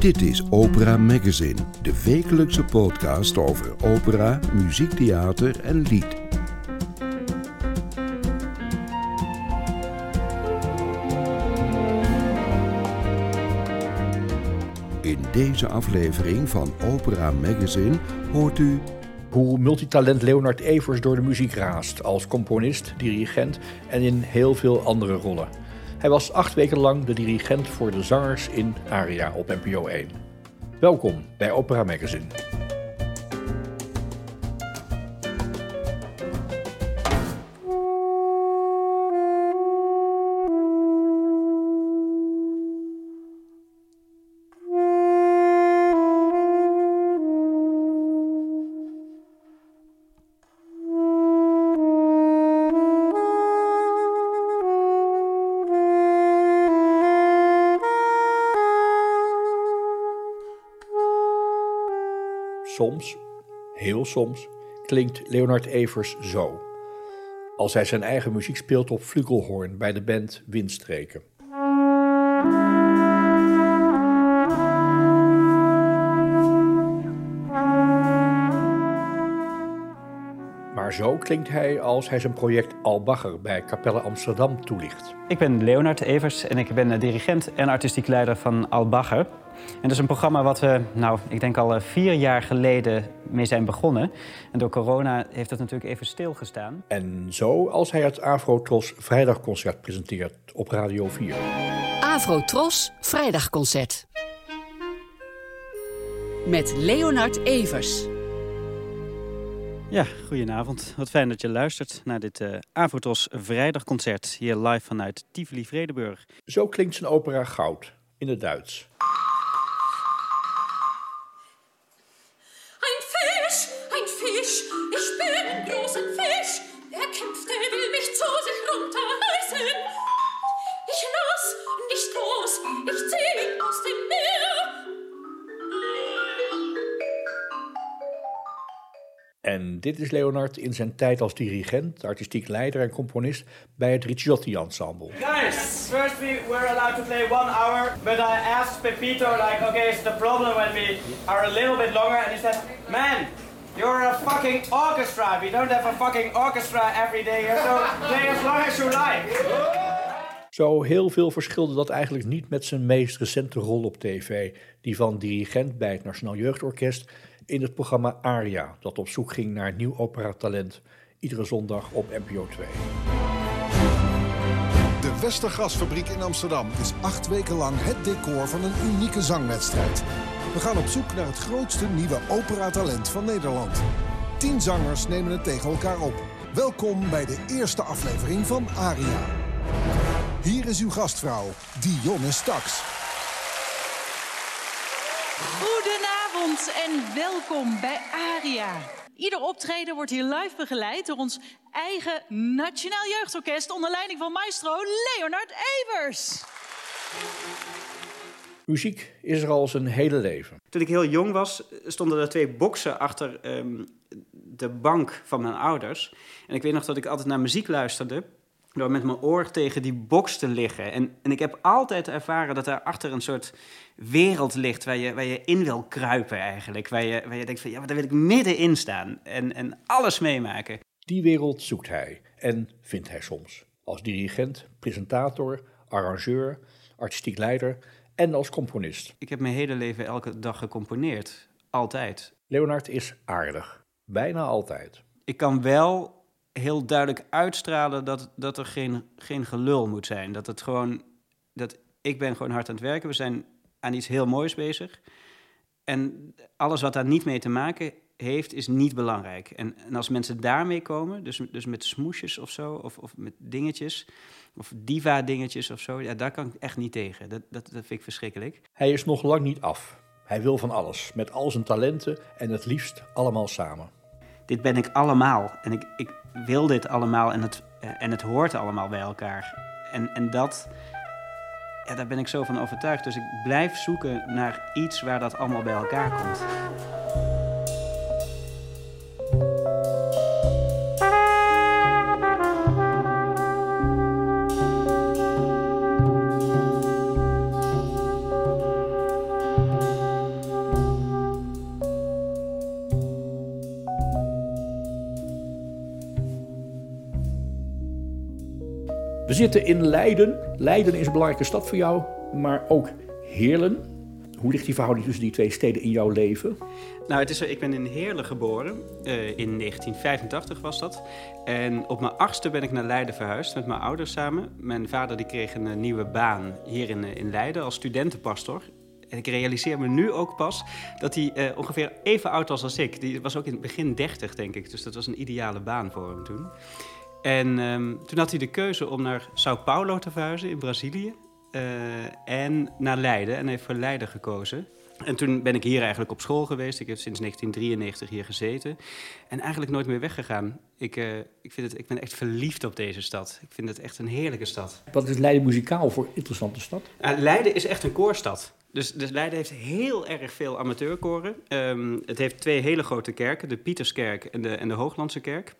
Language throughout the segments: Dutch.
Dit is Opera Magazine, de wekelijkse podcast over opera, muziektheater en lied. In deze aflevering van Opera Magazine hoort u hoe multitalent Leonard Evers door de muziek raast als componist, dirigent en in heel veel andere rollen. Hij was acht weken lang de dirigent voor de zangers in Aria op NPO 1. Welkom bij Opera Magazine. Heel soms, klinkt Leonard Evers zo. Als hij zijn eigen muziek speelt op flugelhoorn bij de band Windstreken. Maar zo klinkt hij als hij zijn project Albacher bij Capelle Amsterdam toelicht. Ik ben Leonard Evers en ik ben dirigent en artistiek leider van Albacher. En dat is een programma wat we, nou, ik denk al vier jaar geleden mee zijn begonnen. En door corona heeft dat natuurlijk even stilgestaan. En zo als hij het Afro-Tros Vrijdagconcert presenteert op Radio 4. Afro-Tros Vrijdagconcert. Met Leonard Evers. Ja, goedenavond. Wat fijn dat je luistert naar dit uh, vrijdagconcert hier live vanuit Tivoli Vredeburg. Zo klinkt zijn opera Goud in het Duits. En dit is Leonard in zijn tijd als dirigent, artistiek leider en componist bij het Ricciotti Ensemble. Guys, first we were allowed to play one hour, but I asked Pepito, like, okay, is the problem when we are a little bit longer? And he said, man, you're a fucking orchestra. We don't have a fucking orchestra every day here, so play as long as you like. Zo heel veel verschilde dat eigenlijk niet met zijn meest recente rol op tv, die van dirigent bij het Nationaal Jeugdorkest in het programma Aria, dat op zoek ging naar nieuw operatalent, iedere zondag op NPO 2. De Westergasfabriek in Amsterdam is acht weken lang het decor van een unieke zangwedstrijd. We gaan op zoek naar het grootste nieuwe operatalent van Nederland. Tien zangers nemen het tegen elkaar op. Welkom bij de eerste aflevering van Aria. Hier is uw gastvrouw, Dionne Staks. En welkom bij Aria. Ieder optreden wordt hier live begeleid door ons eigen Nationaal Jeugdorkest onder leiding van maestro Leonard Evers. Muziek is er al zijn hele leven. Toen ik heel jong was, stonden er twee boksen achter ehm, de bank van mijn ouders. En ik weet nog dat ik altijd naar muziek luisterde door met mijn oor tegen die box te liggen. En, en ik heb altijd ervaren dat daar achter een soort wereld ligt waar je, waar je in wil kruipen eigenlijk. Waar je, waar je denkt van, ja, maar daar wil ik middenin staan en, en alles meemaken. Die wereld zoekt hij en vindt hij soms. Als dirigent, presentator, arrangeur, artistiek leider en als componist. Ik heb mijn hele leven elke dag gecomponeerd. Altijd. Leonard is aardig. Bijna altijd. Ik kan wel heel duidelijk uitstralen dat, dat er geen, geen gelul moet zijn. Dat het gewoon, dat ik ben gewoon hard aan het werken. We zijn aan iets heel moois bezig. En alles wat daar niet mee te maken heeft, is niet belangrijk. En, en als mensen daarmee komen, dus, dus met smoesjes of zo, of, of met dingetjes, of diva-dingetjes of zo, ja, daar kan ik echt niet tegen. Dat, dat, dat vind ik verschrikkelijk. Hij is nog lang niet af. Hij wil van alles, met al zijn talenten en het liefst allemaal samen. Dit ben ik allemaal. En ik, ik wil dit allemaal en het, eh, en het hoort allemaal bij elkaar. En, en dat, ja, daar ben ik zo van overtuigd. Dus ik blijf zoeken naar iets waar dat allemaal bij elkaar komt. Zitten in Leiden. Leiden is een belangrijke stad voor jou, maar ook Heerlen. Hoe ligt die verhouding tussen die twee steden in jouw leven? Nou, het is, zo, ik ben in Heerlen geboren. eh, in 1985 was dat. En op mijn achtste ben ik naar Leiden verhuisd met mijn ouders samen. Mijn vader die kreeg een eh, nieuwe baan hier in, eh, in Leiden als studentenpastor. En ik realiseer me nu ook pas dat hij ongeveer even oud was als ik. Die was ook in het begin 30, denk ik. Dus dat was een ideale baan voor hem toen. En ehm, toen had hij de keuze om naar Sao Paulo te verhuizen in Brazilië. eh, en naar Leiden. En hij heeft voor Leiden gekozen. En toen ben ik hier eigenlijk op school geweest. Ik heb sinds 1993 hier gezeten. En eigenlijk nooit meer weggegaan. Ik, eh, ik, vind het, ik ben echt verliefd op deze stad. Ik vind het echt een heerlijke stad. Wat is Leiden muzikaal voor interessante stad? Uh, Leiden is echt een koorstad. Dus, dus Leiden heeft heel erg veel amateurkoren. Ehm, het heeft twee hele grote kerken, de Pieterskerk en de, en de Hooglandse kerk.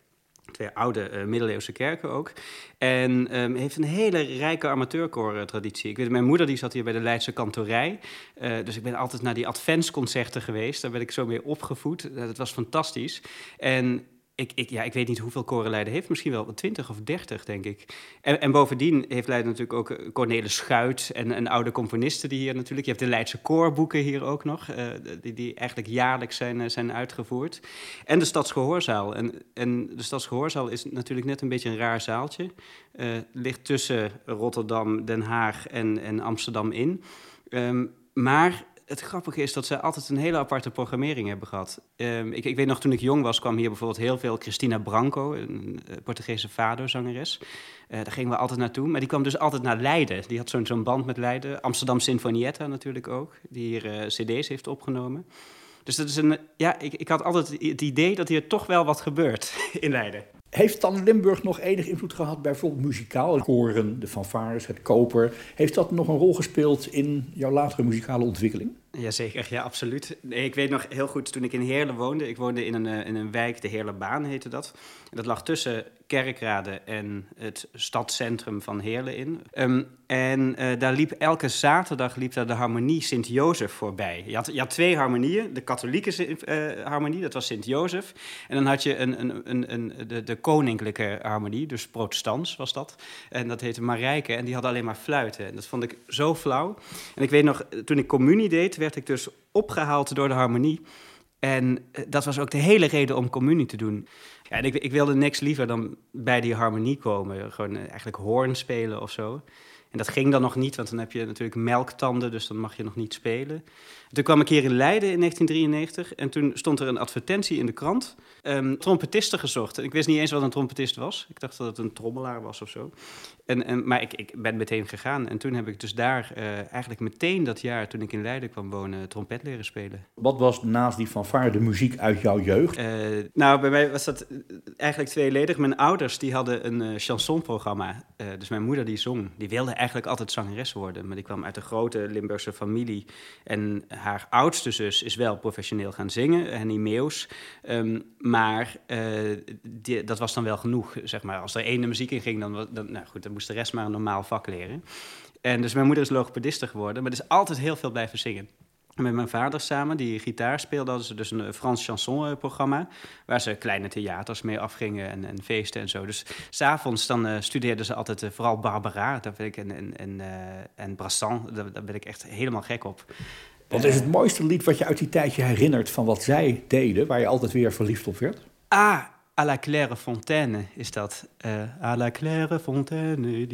Twee oude uh, middeleeuwse kerken ook. En um, heeft een hele rijke amateurkoor-traditie. Ik weet, mijn moeder die zat hier bij de Leidse kantorij. Uh, dus ik ben altijd naar die adventsconcerten geweest. Daar ben ik zo mee opgevoed. Dat was fantastisch. En ik, ik, ja, ik weet niet hoeveel koren Leiden heeft. Misschien wel 20 of 30, denk ik. En, en bovendien heeft Leiden natuurlijk ook Cornelis Schuit en, en oude componisten die hier natuurlijk... Je hebt de Leidse koorboeken hier ook nog, uh, die, die eigenlijk jaarlijks zijn, uh, zijn uitgevoerd. En de Stadsgehoorzaal. En, en de Stadsgehoorzaal is natuurlijk net een beetje een raar zaaltje. Uh, ligt tussen Rotterdam, Den Haag en, en Amsterdam in. Um, maar het grappige is dat ze altijd een hele aparte programmering hebben gehad. Um, ik, ik, weet nog, toen ik jong was, kwam hier bijvoorbeeld heel veel Cristina Branco, een Portugese fado-zangeres. Uh, daar gingen we altijd naartoe. Maar die kwam dus altijd naar Leiden. Die had zo'n zo'n band met Leiden. Amsterdam Sinfonietta natuurlijk ook, die hier uh, cd's heeft opgenomen. Dus dat is een, ja, ik, ik had altijd het idee dat hier toch wel wat gebeurt in Leiden. Heeft dan Limburg nog enig invloed gehad, bijvoorbeeld muzikaal? Koren, de fanfares, het koper. Heeft dat nog een rol gespeeld in jouw latere muzikale ontwikkeling? Jazeker, ja, absoluut. Nee, ik weet nog heel goed, toen ik in Heerlen woonde... ik woonde in een, in een wijk, de Heerlenbaan heette dat. En dat lag tussen Kerkrade en het stadscentrum van Heerlen in. Um, en uh, daar liep elke zaterdag liep daar de harmonie Sint-Jozef voorbij. Je had, je twee harmonieën. De katholieke uh, harmonie, dat was Sint-Jozef. En dan had je een, een, een, een, de, de koninklijke harmonie, dus protestants was dat. En dat heette Marijke en die had alleen maar fluiten. En dat vond ik zo flauw. En ik weet nog, toen ik communie deed, werd ik dus opgehaald door de harmonie. En dat was ook de hele reden om communie te doen. Ja, en ik, ik wilde niks liever dan bij die harmonie komen. Gewoon eigenlijk hoorn spelen of zo. En dat ging dan nog niet, want dan heb je natuurlijk melktanden, dus dan mag je nog niet spelen. Toen kwam ik hier in Leiden in 1993 en toen stond er een advertentie in de krant. Um, trompetisten gezocht. En ik wist niet eens wat een trompetist was. Ik dacht dat het een trommelaar was of zo. En, en, maar ik, ik ben meteen gegaan. En toen heb ik dus daar uh, eigenlijk meteen dat jaar, toen ik in Leiden kwam wonen, trompet leren spelen. Wat was naast die fanfare de muziek uit jouw jeugd? Uh, nou, bij mij was dat eigenlijk tweeledig. Mijn ouders die hadden een uh, chansonprogramma. Dus mijn moeder die zong. Die wilde eigenlijk altijd zangeres worden. Maar die kwam uit een grote Limburgse familie. En haar oudste zus is wel professioneel gaan zingen, Henny Meeuws. Um, maar die, dat was dan wel genoeg, zeg maar. Als er één de muziek in ging, dan, dan, nou goed, dan moest de rest maar een normaal vak leren. En dus mijn moeder is logopediste geworden, maar er is altijd heel veel blijven zingen. Met mijn vader samen, die gitaar speelde, hadden ze dus een Frans chanson-programma... waar ze kleine theaters mee afgingen en, en feesten en zo. Dus s'avonds dan uh, studeerden ze altijd uh, vooral Barbara daar ben ik, en, en, en, uh, en Brassan. Daar, daar ben ik echt helemaal gek op. Wat is het mooiste lied wat je uit die tijd je herinnert van wat zij deden... waar je altijd weer verliefd op werd? Ah, à la claire fontaine is dat. Uh, à la claire fontaine.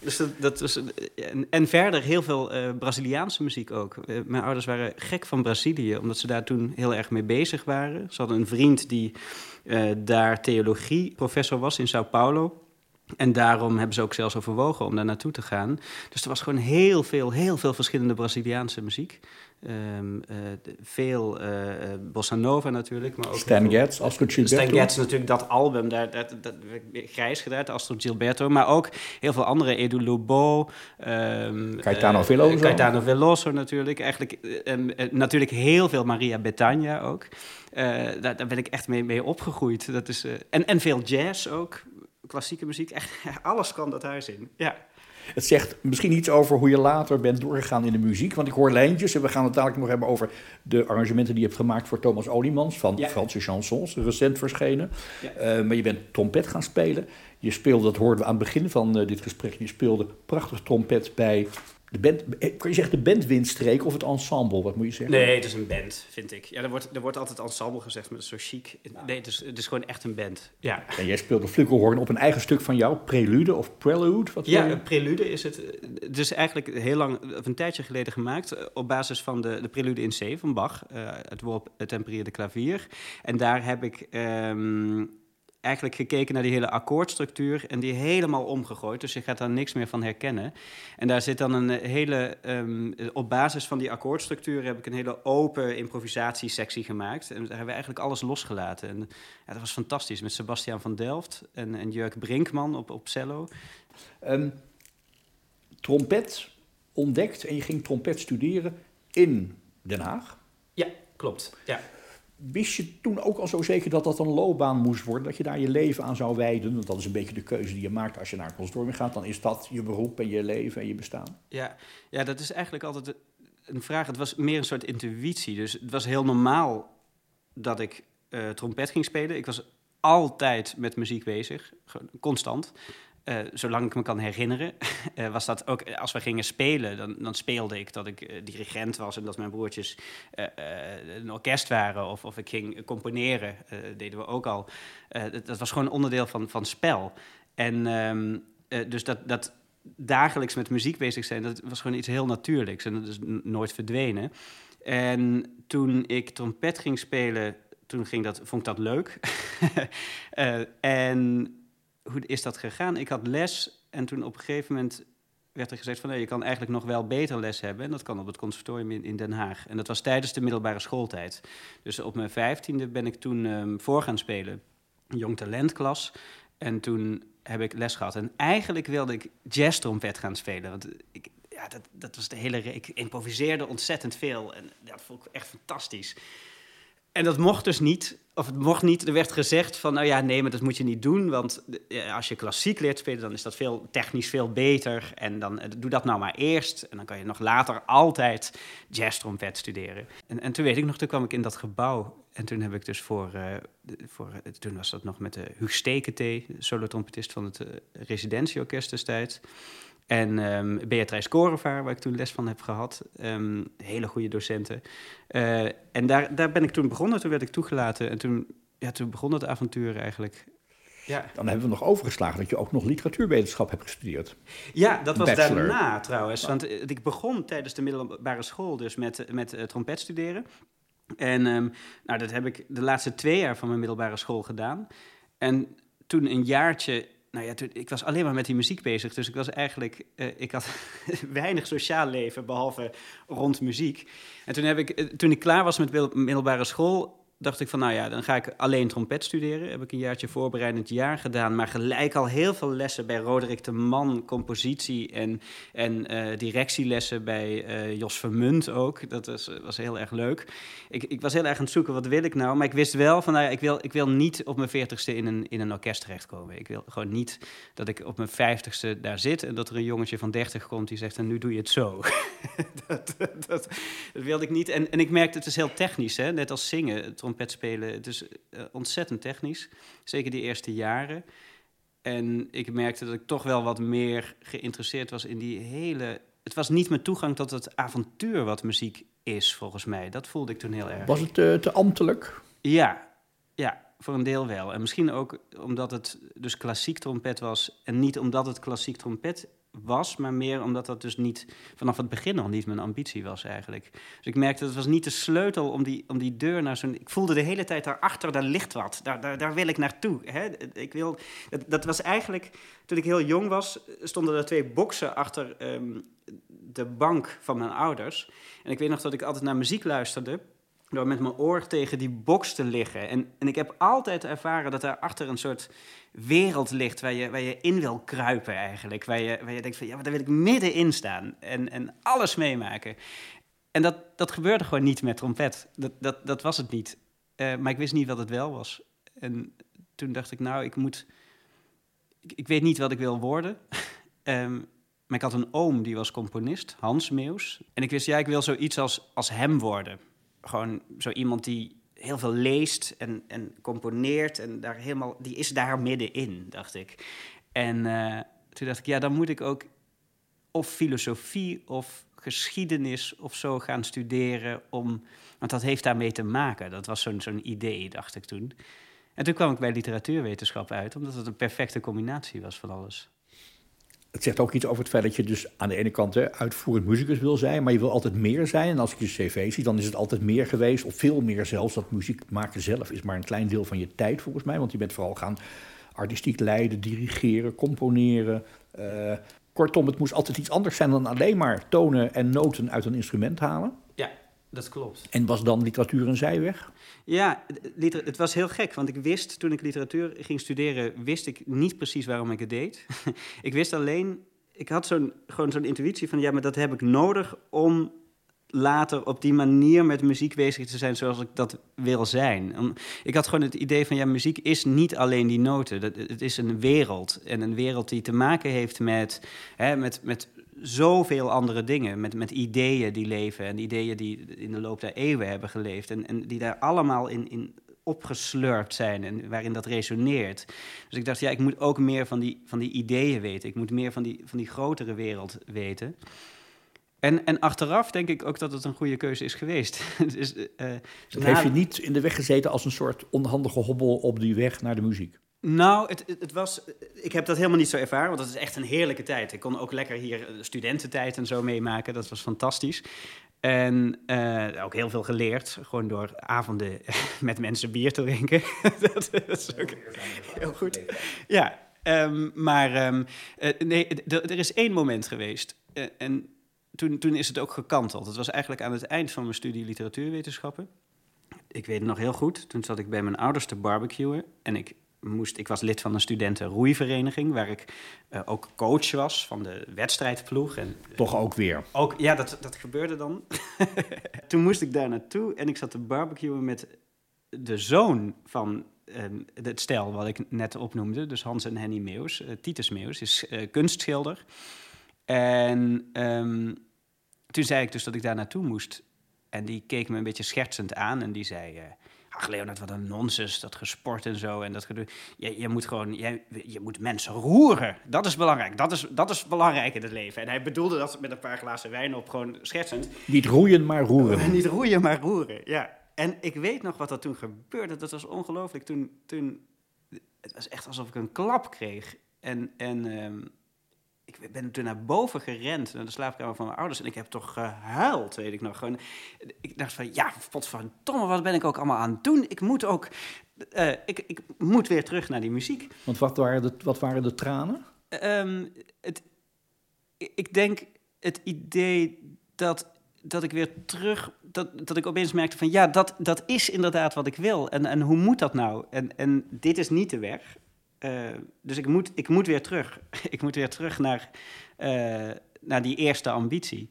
Dus dat, was, en, verder heel veel uh, Braziliaanse muziek ook. Uh, mijn ouders waren gek van Brazilië, omdat ze daar toen heel erg mee bezig waren. Ze hadden een vriend die daar theologieprofessor was in Sao Paulo. En daarom hebben ze ook zelfs overwogen om daar naartoe te gaan. Dus er was gewoon heel veel, heel veel verschillende Braziliaanse muziek. Um, uh, veel uh, bossa nova natuurlijk. Maar ook Stan Getz, Astrid Gilberto. Stan Getz natuurlijk, dat album, daar, daar, dat grijs gedraaid, Astrid Gilberto. Maar ook heel veel andere, Edu Lobo. Um, Caetano Veloso. Caetano Veloso natuurlijk. Eigenlijk, um, natuurlijk heel veel Maria Bethânia ook. daar, daar ben ik echt mee, mee opgegroeid. Dat is, en, en veel jazz ook. Klassieke muziek. Echt, alles kwam dat huis in. Ja. Het zegt misschien iets over hoe je later bent doorgegaan in de muziek. Want ik hoor lijntjes en we gaan het dadelijk nog hebben over de arrangementen die je hebt gemaakt voor Thomas Oliemans van Ja. Franse chansons, recent verschenen. Ja. Eh, maar je bent trompet gaan spelen. Je speelde, dat hoorden we aan het begin van eh, dit gesprek, je speelde prachtig trompet bij de band. eh, Kan je zeggen de band Windstreek of het ensemble? Wat moet je zeggen? Nee, het is een band, vind ik. Ja, er wordt, er wordt altijd ensemble gezegd, maar dat is zo chic. Nee, het is, het is gewoon echt een band. Ja. En jij speelde flugelhorn op een eigen stuk van jou, Prelude of Prelude? Wat Ja, een prelude is het. eh, Het is eigenlijk heel lang, of een tijdje geleden gemaakt, eh, op basis van de, de prelude in C van Bach, eh, het woord het tempereerde klavier. En daar heb ik ehm, eigenlijk gekeken naar die hele akkoordstructuur en die helemaal omgegooid. Dus je gaat daar niks meer van herkennen. En daar zit dan een eh, hele, ehm, op basis van die akkoordstructuur heb ik een hele open improvisatiesectie gemaakt. En daar hebben we eigenlijk alles losgelaten. En ja, dat was fantastisch, met Sebastiaan van Delft en, en Jurk Brinkman op, op cello. Ehm, trompet ontdekt en je ging trompet studeren in Den Haag. Ja, klopt. Ja. Wist je toen ook al zo zeker dat dat een loopbaan moest worden? Dat je daar je leven aan zou wijden? Want dat is een beetje de keuze die je maakt als je naar een conservatorium gaat. Dan is dat je beroep en je leven en je bestaan. Ja, ja, dat is eigenlijk altijd een vraag. Het was meer een soort intuïtie. Dus het was heel normaal dat ik eh, trompet ging spelen. Ik was altijd met muziek bezig, constant. Eh, zolang ik me kan herinneren, eh, was dat ook als we gingen spelen, dan, dan speelde ik dat ik eh, dirigent was en dat mijn broertjes eh, eh, een orkest waren. Of, of ik ging componeren, eh, deden we ook al. Eh, dat, dat was gewoon onderdeel van, van spel. En ehm, eh, dus dat, dat dagelijks met muziek bezig zijn, dat was gewoon iets heel natuurlijks en dat is nooit verdwenen. En toen ik trompet ging spelen, toen ging dat, vond ik dat leuk. Eh, en hoe is dat gegaan? Ik had les en toen op een gegeven moment werd er gezegd van... nee, je kan eigenlijk nog wel beter les hebben. En dat kan op het conservatorium in, Den Haag. En dat was tijdens de middelbare schooltijd. Dus op mijn vijftiende ben ik toen ehm, voor gaan spelen. Jong talentklas. En toen heb ik les gehad. En eigenlijk wilde ik jazztrompet gaan spelen. Want ik, ja, dat, dat was de hele... Ik improviseerde ontzettend veel. En dat vond ik echt fantastisch. En dat mocht dus niet, of het mocht niet. Er werd gezegd van, nou ja, nee, maar dat moet je niet doen. Want eh, als je klassiek leert spelen, dan is dat veel technisch veel beter. En dan eh, doe dat nou maar eerst. En dan kan je nog later altijd jazz-trompet studeren. En, en toen weet ik nog, toen kwam ik in dat gebouw. En toen heb ik dus voor, eh, voor toen was dat nog met de Huug de solotrompetist van het residentieorkest destijds. En ehm Beatrice Korevaar, waar ik toen les van heb gehad. Ehm, hele goede docenten. Eh, en daar, daar ben ik toen begonnen. Toen werd ik toegelaten. En toen, ja, toen begon het avontuur eigenlijk. Ja, Dan hebben we nog overgeslagen dat je ook nog literatuurwetenschap hebt gestudeerd. ja dat was Bachelor. daarna trouwens. Want eh, ik begon tijdens de middelbare school dus met, met eh, trompet studeren. En ehm, nou, dat heb ik de laatste twee jaar van mijn middelbare school gedaan. En toen een jaartje... Nou ja, ik was alleen maar met die muziek bezig. Dus ik was eigenlijk... eh, ik had weinig sociaal leven, behalve rond muziek. En toen, heb ik, eh, toen ik klaar was met middel- middelbare school... dacht ik van, nou ja, dan ga ik alleen trompet studeren. Heb ik een jaartje voorbereidend jaar gedaan. Maar gelijk al heel veel lessen bij Roderick de Man, compositie... en, en eh, directielessen bij eh, Jos Vermunt ook. Dat was, was heel erg leuk. Ik, ik was heel erg aan het zoeken, wat wil ik nou? Maar ik wist wel van, nou ja, ik wil, ik wil niet op mijn veertigste in een, in een orkest terechtkomen. Ik wil gewoon niet dat ik op mijn vijftigste daar zit... en dat er een jongetje van dertig komt die zegt, en nu doe je het zo. dat, dat, wilde ik niet. En, en ik merkte, het is heel technisch, hè? net als zingen, spelen. Het is eh, ontzettend technisch, zeker die eerste jaren. En ik merkte dat ik toch wel wat meer geïnteresseerd was in die hele... Het was niet mijn toegang tot het avontuur wat muziek is, volgens mij. Dat voelde ik toen heel erg. Was het eh, te ambtelijk? Ja, ja, voor een deel wel. En misschien ook omdat het dus klassiek trompet was. En niet omdat het klassiek trompet was, maar meer omdat dat dus niet vanaf het begin al niet mijn ambitie was eigenlijk. Dus ik merkte, het was niet de sleutel om die, om die deur naar zo'n... Ik voelde de hele tijd daarachter, daar ligt wat. Daar, daar, daar wil ik naartoe. Hè? Ik wil, dat, dat was eigenlijk, toen ik heel jong was, stonden er twee boksen achter ehm, de bank van mijn ouders. En ik weet nog dat ik altijd naar muziek luisterde door met mijn oor tegen die box te liggen. En, en ik heb altijd ervaren dat daar achter een soort wereld ligt waar je, waar je in wil kruipen eigenlijk. Waar je, waar je denkt van, ja, maar daar wil ik middenin staan en, en alles meemaken. En dat, dat gebeurde gewoon niet met trompet. Dat, dat, dat was het niet. Eh, maar ik wist niet wat het wel was. En toen dacht ik, nou, ik moet... ik, weet niet wat ik wil worden. Ehm, maar ik had een oom die was componist, Hans Meus. En ik wist, ja, ik wil zoiets als, als hem worden. Gewoon zo iemand die heel veel leest en, en componeert en daar helemaal, die is daar middenin, dacht ik. En eh, toen dacht ik, ja, dan moet ik ook of filosofie of geschiedenis of zo gaan studeren, om, want dat heeft daarmee te maken. Dat was zo'n zo'n idee, dacht ik toen. En toen kwam ik bij literatuurwetenschap uit, omdat het een perfecte combinatie was van alles. Het zegt ook iets over het feit dat je dus aan de ene kant hè, uitvoerend muzikus wil zijn, maar je wil altijd meer zijn. En als ik je cv zie, dan is het altijd meer geweest, of veel meer zelfs. Dat muziek maken zelf is maar een klein deel van je tijd volgens mij, want je bent vooral gaan artistiek leiden, dirigeren, componeren. Uh, kortom, het moest altijd iets anders zijn dan alleen maar tonen en noten uit een instrument halen. Dat klopt. En was dan literatuur een zijweg? Ja, het was heel gek, want ik wist toen ik literatuur ging studeren, wist ik niet precies waarom ik het deed. ik wist alleen, ik had zo'n, gewoon zo'n intuïtie van, ja, maar dat heb ik nodig om later op die manier met muziek bezig te zijn zoals ik dat wil zijn. Ik had gewoon het idee van ja, muziek is niet alleen die noten. Het is een wereld. En een wereld die te maken heeft met, hè, met, met zoveel andere dingen. Met, met ideeën die leven en ideeën die in de loop der eeuwen hebben geleefd. En, en die daar allemaal in, in opgeslurpt zijn en waarin dat resoneert. Dus ik dacht, ja, ik moet ook meer van die, van die ideeën weten. Ik moet meer van die, van die grotere wereld weten. En, en achteraf denk ik ook dat het een goede keuze is geweest. dus, uh, dat heeft je niet in de weg gezeten als een soort onhandige hobbel op die weg naar de muziek? Nou, het, het, was, ik heb dat helemaal niet zo ervaren, want dat is echt een heerlijke tijd. Ik kon ook lekker hier eh, studententijd en zo meemaken, dat was fantastisch. En uh, ook heel veel geleerd, gewoon door avonden met mensen bier te drinken. dat, is ook heel goed. Ja, um, maar um, nee, er is één moment geweest. en toen, toen is het ook gekanteld. Het was eigenlijk aan het eind van mijn studie literatuurwetenschappen. Ik weet het nog heel goed. Toen zat ik bij mijn ouders te barbecuen. En ik, moest, ik was lid van een studentenroeivereniging... waar ik uh, ook coach was van de wedstrijdploeg. En, Toch ook weer? Ook, ja, dat, dat gebeurde dan. toen moest ik daar naartoe en ik zat te barbecuen met de zoon van um, het stel wat ik net opnoemde. Dus Hans en Henny Meus. Uh, Titus Meus is uh, kunstschilder... En um, toen zei ik dus dat ik daar naartoe moest. En die keek me een beetje schertsend aan en die zei... Uh, Ach, Leonard, wat een nonsens, dat gesport en zo. En dat gedoe. Je, je moet gewoon, je, je moet mensen roeren. Dat is belangrijk. Dat is, dat is belangrijk in het leven. En hij bedoelde dat met een paar glazen wijn op, gewoon schertsend. Niet roeien, maar roeren. Niet roeien, maar roeren, ja. En ik weet nog wat er toen gebeurde. Dat was ongelooflijk. Toen, toen, het was echt alsof ik een klap kreeg. En, en um, ik ben toen naar boven gerend, naar de slaapkamer van mijn ouders. En ik heb toch gehuild, weet ik nog. Gewoon, ik dacht van, ja, Tomme, wat ben ik ook allemaal aan het doen? Ik moet ook, uh, ik, ik moet weer terug naar die muziek. Want wat waren de, wat waren de tranen? Um, het, ik denk het idee dat, dat ik weer terug, dat, dat ik opeens merkte van, ja, dat, dat is inderdaad wat ik wil. En, en hoe moet dat nou? En, en dit is niet de weg. Uh, dus ik moet, ik moet weer terug. ik moet weer terug naar, uh, naar die eerste ambitie.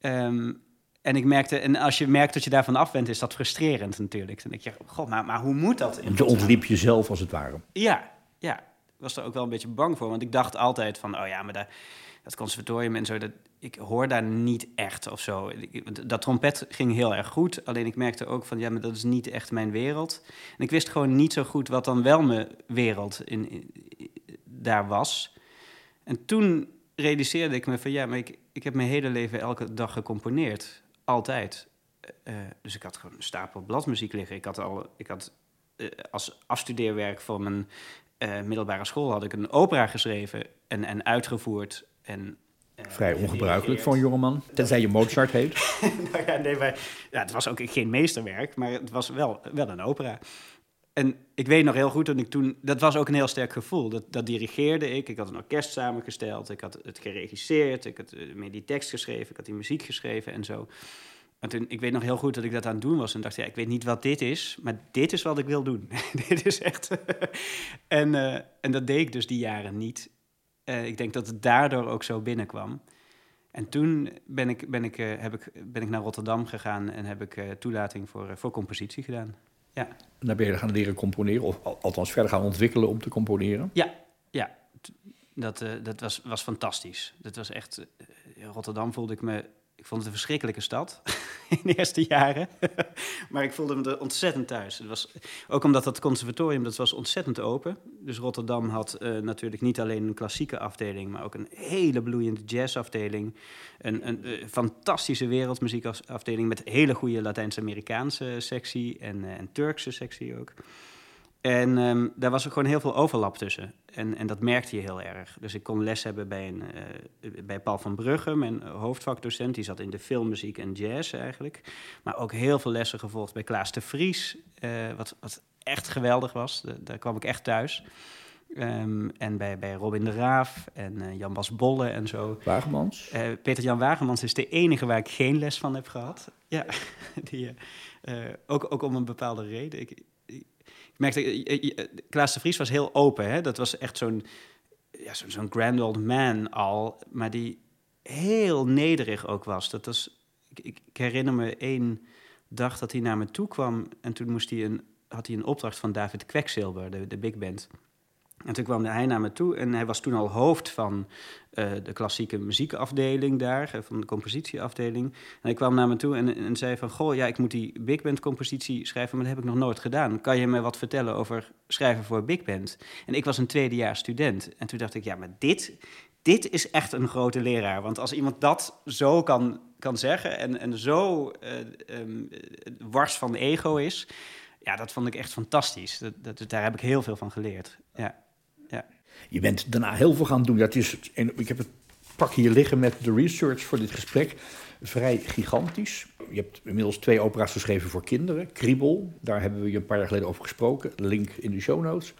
Um, en ik merkte, en als je merkt dat je daarvan af bent, is dat frustrerend natuurlijk. Dan denk je, god, maar, maar hoe moet dat? Je ontliep jezelf als het ware. Ja, ja. Ik was er ook wel een beetje bang voor, want ik dacht altijd van, oh ja, maar daar, dat conservatorium en zo, dat, ik hoor daar niet echt of zo. Dat trompet ging heel erg goed, alleen ik merkte ook van, ja, maar dat is niet echt mijn wereld. En ik wist gewoon niet zo goed wat dan wel mijn wereld in, daar was. En toen realiseerde ik me van, ja, maar ik, ik heb mijn hele leven elke dag gecomponeerd. Altijd. Uh, dus ik had gewoon een stapel bladmuziek liggen. Ik had al, ik had uh, als afstudeerwerk voor mijn middelbare school had ik een opera geschreven en, en uitgevoerd en uh, Vrij ongebruikelijk voor een jongeman, tenzij je Mozart heet. nou ja, nee, maar, ja, het was ook geen meesterwerk, maar het was wel, wel een opera. En ik weet nog heel goed dat ik toen... Dat was ook een heel sterk gevoel. Dat, dat dirigeerde ik. Ik had een orkest samengesteld. Ik had het geregisseerd. Ik had uh, die tekst geschreven. Ik had die muziek geschreven en zo. En toen, ik weet nog heel goed dat ik dat aan het doen was. En dacht, ja, ik weet niet wat dit is, maar dit is wat ik wil doen. dit is echt... en, uh, en dat deed ik dus die jaren niet. Uh, ik denk dat het daardoor ook zo binnenkwam. En toen ben ik, ben ik, uh, heb ik, ben ik naar Rotterdam gegaan en heb ik uh, toelating voor, voor compositie gedaan. Ja. En daar ben je gaan leren componeren, of althans verder gaan ontwikkelen om te componeren? Ja, ja, dat, eh, dat was, was fantastisch. Dat was echt... eh, Rotterdam voelde ik me... Ik vond het een verschrikkelijke stad in de eerste jaren. maar ik voelde me er ontzettend thuis. Het was, ook omdat dat conservatorium, dat was ontzettend open. Dus Rotterdam had eh, natuurlijk niet alleen een klassieke afdeling... maar ook een hele bloeiende jazzafdeling. Een, een eh, fantastische wereldmuziekafdeling... met hele goede Latijns-Amerikaanse sectie en, eh, en Turkse sectie ook. En ehm, daar was er gewoon heel veel overlap tussen. En, en dat merkte je heel erg. Dus ik kon les hebben bij, een, eh, bij Paul van Brugge, mijn hoofdvakdocent. Die zat in de filmmuziek en jazz eigenlijk. Maar ook heel veel lessen gevolgd bij Klaas de Vries. eh, wat, wat echt geweldig was. Da- daar kwam ik echt thuis. Ehm, en bij, bij Robin de Raaf en eh, Jan Bas Bolle en zo. Wagemans. Peter-Jan Wagemans is de enige waar ik geen les van heb gehad. Ja, die, ook, ook om een bepaalde reden. Ik merkte, eh, eh, eh, Klaas de Vries was heel open. Hè? Dat was echt zo'n ja, grand old man al, maar die heel nederig ook was. Dat was ik, herinner me één dag dat hij naar me toe kwam en toen moest hij een, had hij een opdracht van David Quecksilver, de, de big band. En toen kwam hij naar me toe en hij was toen al hoofd van eh, de klassieke muziekafdeling daar, eh, van de compositieafdeling. En hij kwam naar me toe en, en zei van, goh, ja, ik moet die big band compositie schrijven, maar dat heb ik nog nooit gedaan. Kan je me wat vertellen over schrijven voor big band? En ik was een tweedejaars student. En toen dacht ik, ja, maar dit, dit is echt een grote leraar. Want als iemand dat zo kan, kan zeggen en, en zo ehm, eh, wars van ego is, ja, dat vond ik echt fantastisch. Dat, dat, daar heb ik heel veel van geleerd. Ja. Je bent daarna heel veel gaan doen. Dat is, en ik heb het pak hier liggen met de research voor dit gesprek. Vrij gigantisch. Je hebt inmiddels twee opera's geschreven voor kinderen. Kriebel, daar hebben we je een paar jaar geleden over gesproken. Link in de show notes.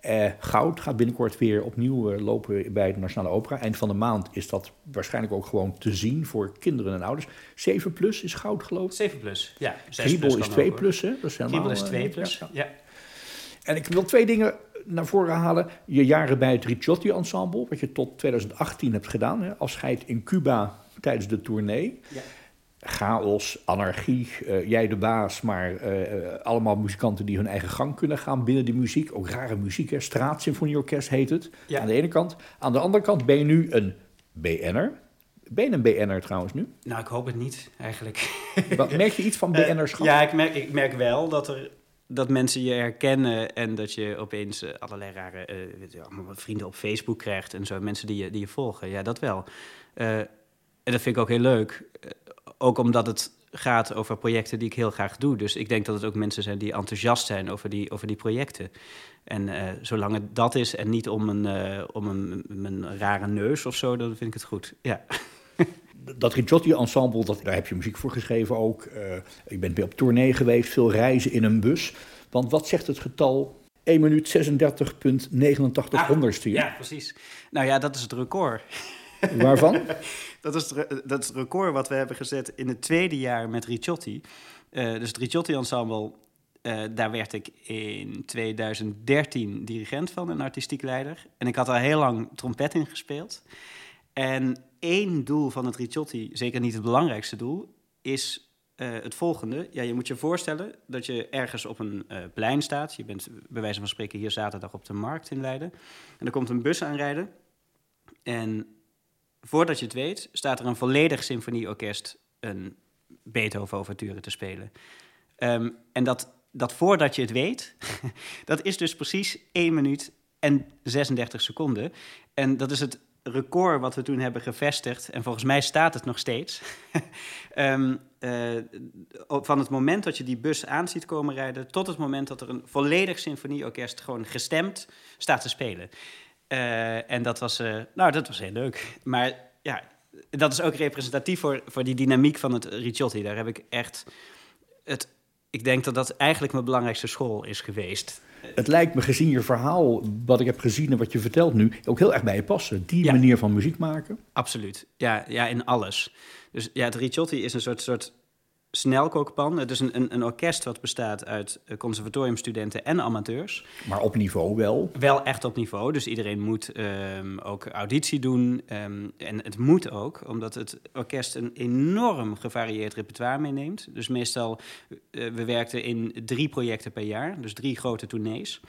Eh, Goud gaat binnenkort weer opnieuw eh, lopen bij de Nationale Opera. Eind van de maand is dat waarschijnlijk ook gewoon te zien voor kinderen en ouders. 7 plus is Goud geloof ik. 7 plus, ja. Kriebel is 2 plus, hè? Dat is helemaal, Kriebel is 2 eh, plus, ja. ja. En ik wil twee dingen naar voren halen. Je jaren bij het Ricciotti Ensemble, wat je tot 2018 hebt gedaan. Hè? Afscheid in Cuba tijdens de tournee. Ja. Chaos, anarchie, eh, jij de baas, maar eh, allemaal muzikanten die hun eigen gang kunnen gaan binnen die muziek. Ook rare muziek, hè? Straatsymfonieorkest heet het. Ja. Aan de ene kant. Aan de andere kant ben je nu een BN'er. Ben je een BN'er trouwens nu? Nou, ik hoop het niet, eigenlijk. Wat, merk je iets van Eh, BN'erschap? ja, ik merk, ik merk wel dat, er, dat mensen je herkennen en dat je opeens eh, allerlei rare eh, vrienden op Facebook krijgt en zo. Mensen die je, die je volgen. Ja, dat wel. Eh, en dat vind ik ook heel leuk. Ook omdat het gaat over projecten die ik heel graag doe. Dus ik denk dat het ook mensen zijn die enthousiast zijn over die, over die projecten. En zolang het dat is en niet om een, om een, een rare neus of zo, dan vind ik het goed. Ja. dat Ricciotti Ensemble, dat, daar heb je muziek voor geschreven ook. Eh ik ben weer op tournee geweest, veel reizen in een bus. Want wat zegt het getal 1 minuut 36,89 honderdste? Ah, Ja, precies. Nou ja, dat is het record. Waarvan? Dat is, het, dat is het record wat we hebben gezet in het tweede jaar met Ricciotti. Eh, dus het Ricciotti Ensemble, eh, daar werd ik in 2013 dirigent van en artistiek leider. En ik had daar heel lang trompet in gespeeld. En één doel van het Ricciotti, zeker niet het belangrijkste doel, is eh, het volgende. Ja, je moet je voorstellen dat je ergens op een eh, plein staat. Je bent bij wijze van spreken hier zaterdag op de markt in Leiden. En er komt een bus aanrijden. En voordat je het weet, staat er een volledig symfonieorkest een Beethoven-overture te spelen. Ehm, en dat, dat voordat je het weet, dat is dus precies 1 minuut en 36 seconden. En dat is het record wat we toen hebben gevestigd. En volgens mij staat het nog steeds. Ehm, eh, van het moment dat je die bus aan ziet komen rijden... tot het moment dat er een volledig symfonieorkest gewoon gestemd staat te spelen. Eh, en dat was, eh, nou, dat was heel leuk. Maar ja, dat is ook representatief voor, voor die dynamiek van het Ricciotti. Daar heb ik echt het... Ik denk dat dat eigenlijk mijn belangrijkste school is geweest. Het lijkt me gezien je verhaal, wat ik heb gezien en wat je vertelt nu, ook heel erg bij je passen. Die Ja. manier van muziek maken. Absoluut. Ja, ja, in alles. Dus ja, het Ricciotti is een soort, soort snelkookpan. Het is een, een, een orkest wat bestaat uit eh, conservatoriumstudenten en amateurs. Maar op niveau wel. Wel echt op niveau, dus iedereen moet ehm, ook auditie doen. ehm, en het moet ook, omdat het orkest een enorm gevarieerd repertoire meeneemt. Dus meestal, eh, we werkten in drie projecten per jaar, dus drie grote tournees.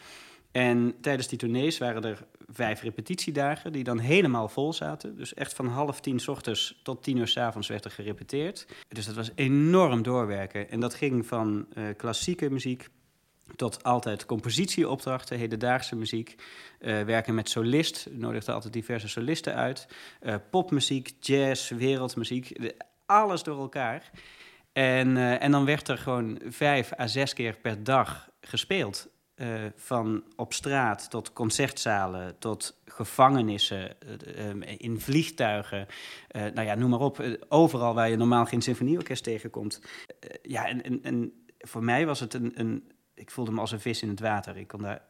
En tijdens die tournees waren er vijf repetitiedagen die dan helemaal vol zaten. Dus echt van half tien s ochtends tot tien uur s avonds werd er gerepeteerd. Dus dat was enorm doorwerken. En dat ging van uh, klassieke muziek tot altijd compositieopdrachten, hedendaagse muziek. Uh, werken met solist, nodigde altijd diverse solisten uit. Uh, popmuziek, jazz, wereldmuziek, alles door elkaar. En, en dan werd er gewoon vijf à zes keer per dag gespeeld. Van op straat tot concertzalen, tot gevangenissen, in vliegtuigen. nou ja, noem maar op. overal waar je normaal geen symfonieorkest tegenkomt. ja, en, en, en voor mij was het een, een ik voelde me als een vis in het water. Ik kon daar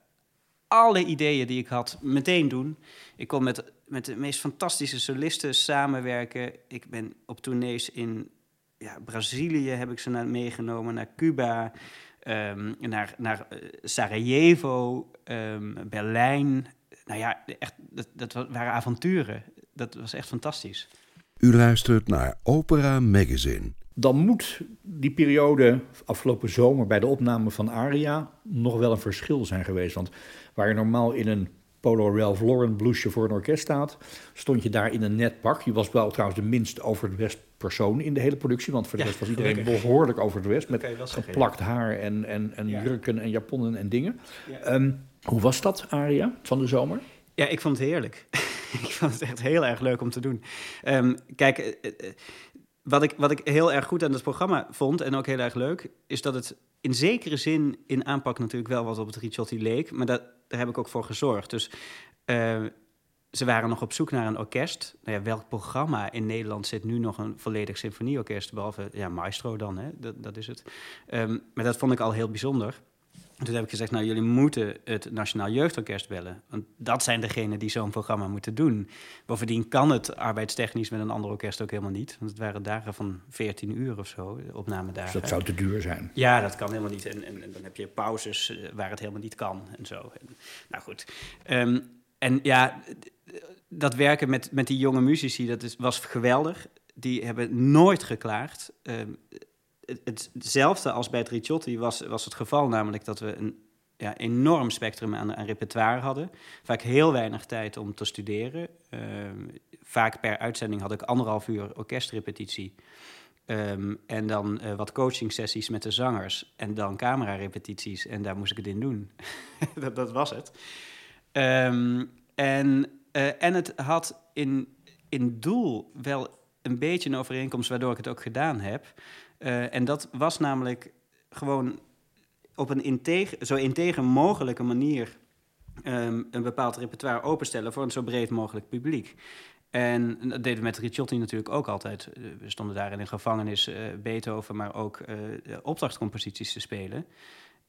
alle ideeën die ik had meteen doen. Ik kon met, met de meest fantastische solisten samenwerken. Ik ben op tournees in ja, Brazilië heb ik ze naar, meegenomen, naar Cuba, um, naar, naar uh, Sarajevo, um, Berlijn. Nou ja, echt, dat, dat waren avonturen. Dat was echt fantastisch. U luistert naar Opera Magazine dan moet die periode afgelopen zomer bij de opname van Aria nog wel een verschil zijn geweest. Want waar je normaal in een Polo Ralph Lauren blouseje voor een orkest staat, stond je daar in een net pak. Je was wel trouwens de minst over de west persoon in de hele productie, want voor de rest was iedereen behoorlijk over de west met geplakt haar en, en, en jurken en japonnen en dingen. Ehm, hoe was dat, Aria, van de zomer? Ja, ik vond het heerlijk. ik vond het echt heel erg leuk om te doen. Um, kijk, eh, eh, wat ik, wat ik heel erg goed aan het programma vond en ook heel erg leuk, is dat het in zekere zin in aanpak natuurlijk wel wat op het Ricciotti leek, maar dat, daar heb ik ook voor gezorgd. Dus uh, ze waren nog op zoek naar een orkest. Nou ja, welk programma in Nederland zit nu nog een volledig symfonieorkest, behalve ja, Maestro dan, hè? Dat, dat is het. Um, maar dat vond ik al heel bijzonder toen heb ik gezegd, nou, jullie moeten het Nationaal Jeugdorkest bellen. Want dat zijn degenen die zo'n programma moeten doen. Bovendien kan het arbeidstechnisch met een ander orkest ook helemaal niet. Want het waren dagen van 14 uur of zo, opnamedagen. Dus dat zou te duur zijn? Ja, dat kan helemaal niet. En, en, en dan heb je pauzes eh, waar het helemaal niet kan en zo. En, nou goed. Um, en ja, dat werken met, met die jonge muzici, dat is, was geweldig. Die hebben nooit geklaagd. Um, hetzelfde als bij het Ricciotti was, was het geval, namelijk dat we een ja, enorm spectrum aan, aan, repertoire hadden. Vaak heel weinig tijd om te studeren. Ehm, vaak per uitzending had ik anderhalf uur orkestrepetitie. Um, en dan uh, wat coachingsessies met de zangers. En dan camerarepetities. En daar moest ik het in doen. dat, dat, was het. Um, en, uh, en het had in, in doel wel een beetje een overeenkomst waardoor ik het ook gedaan heb. Uh, en dat was namelijk gewoon op een integer, zo integer mogelijke manier um, een bepaald repertoire openstellen voor een zo breed mogelijk publiek. En dat deden we met Ricciotti natuurlijk ook altijd. Eh, we stonden daar in een gevangenis Beethoven, maar ook opdrachtcomposities te spelen.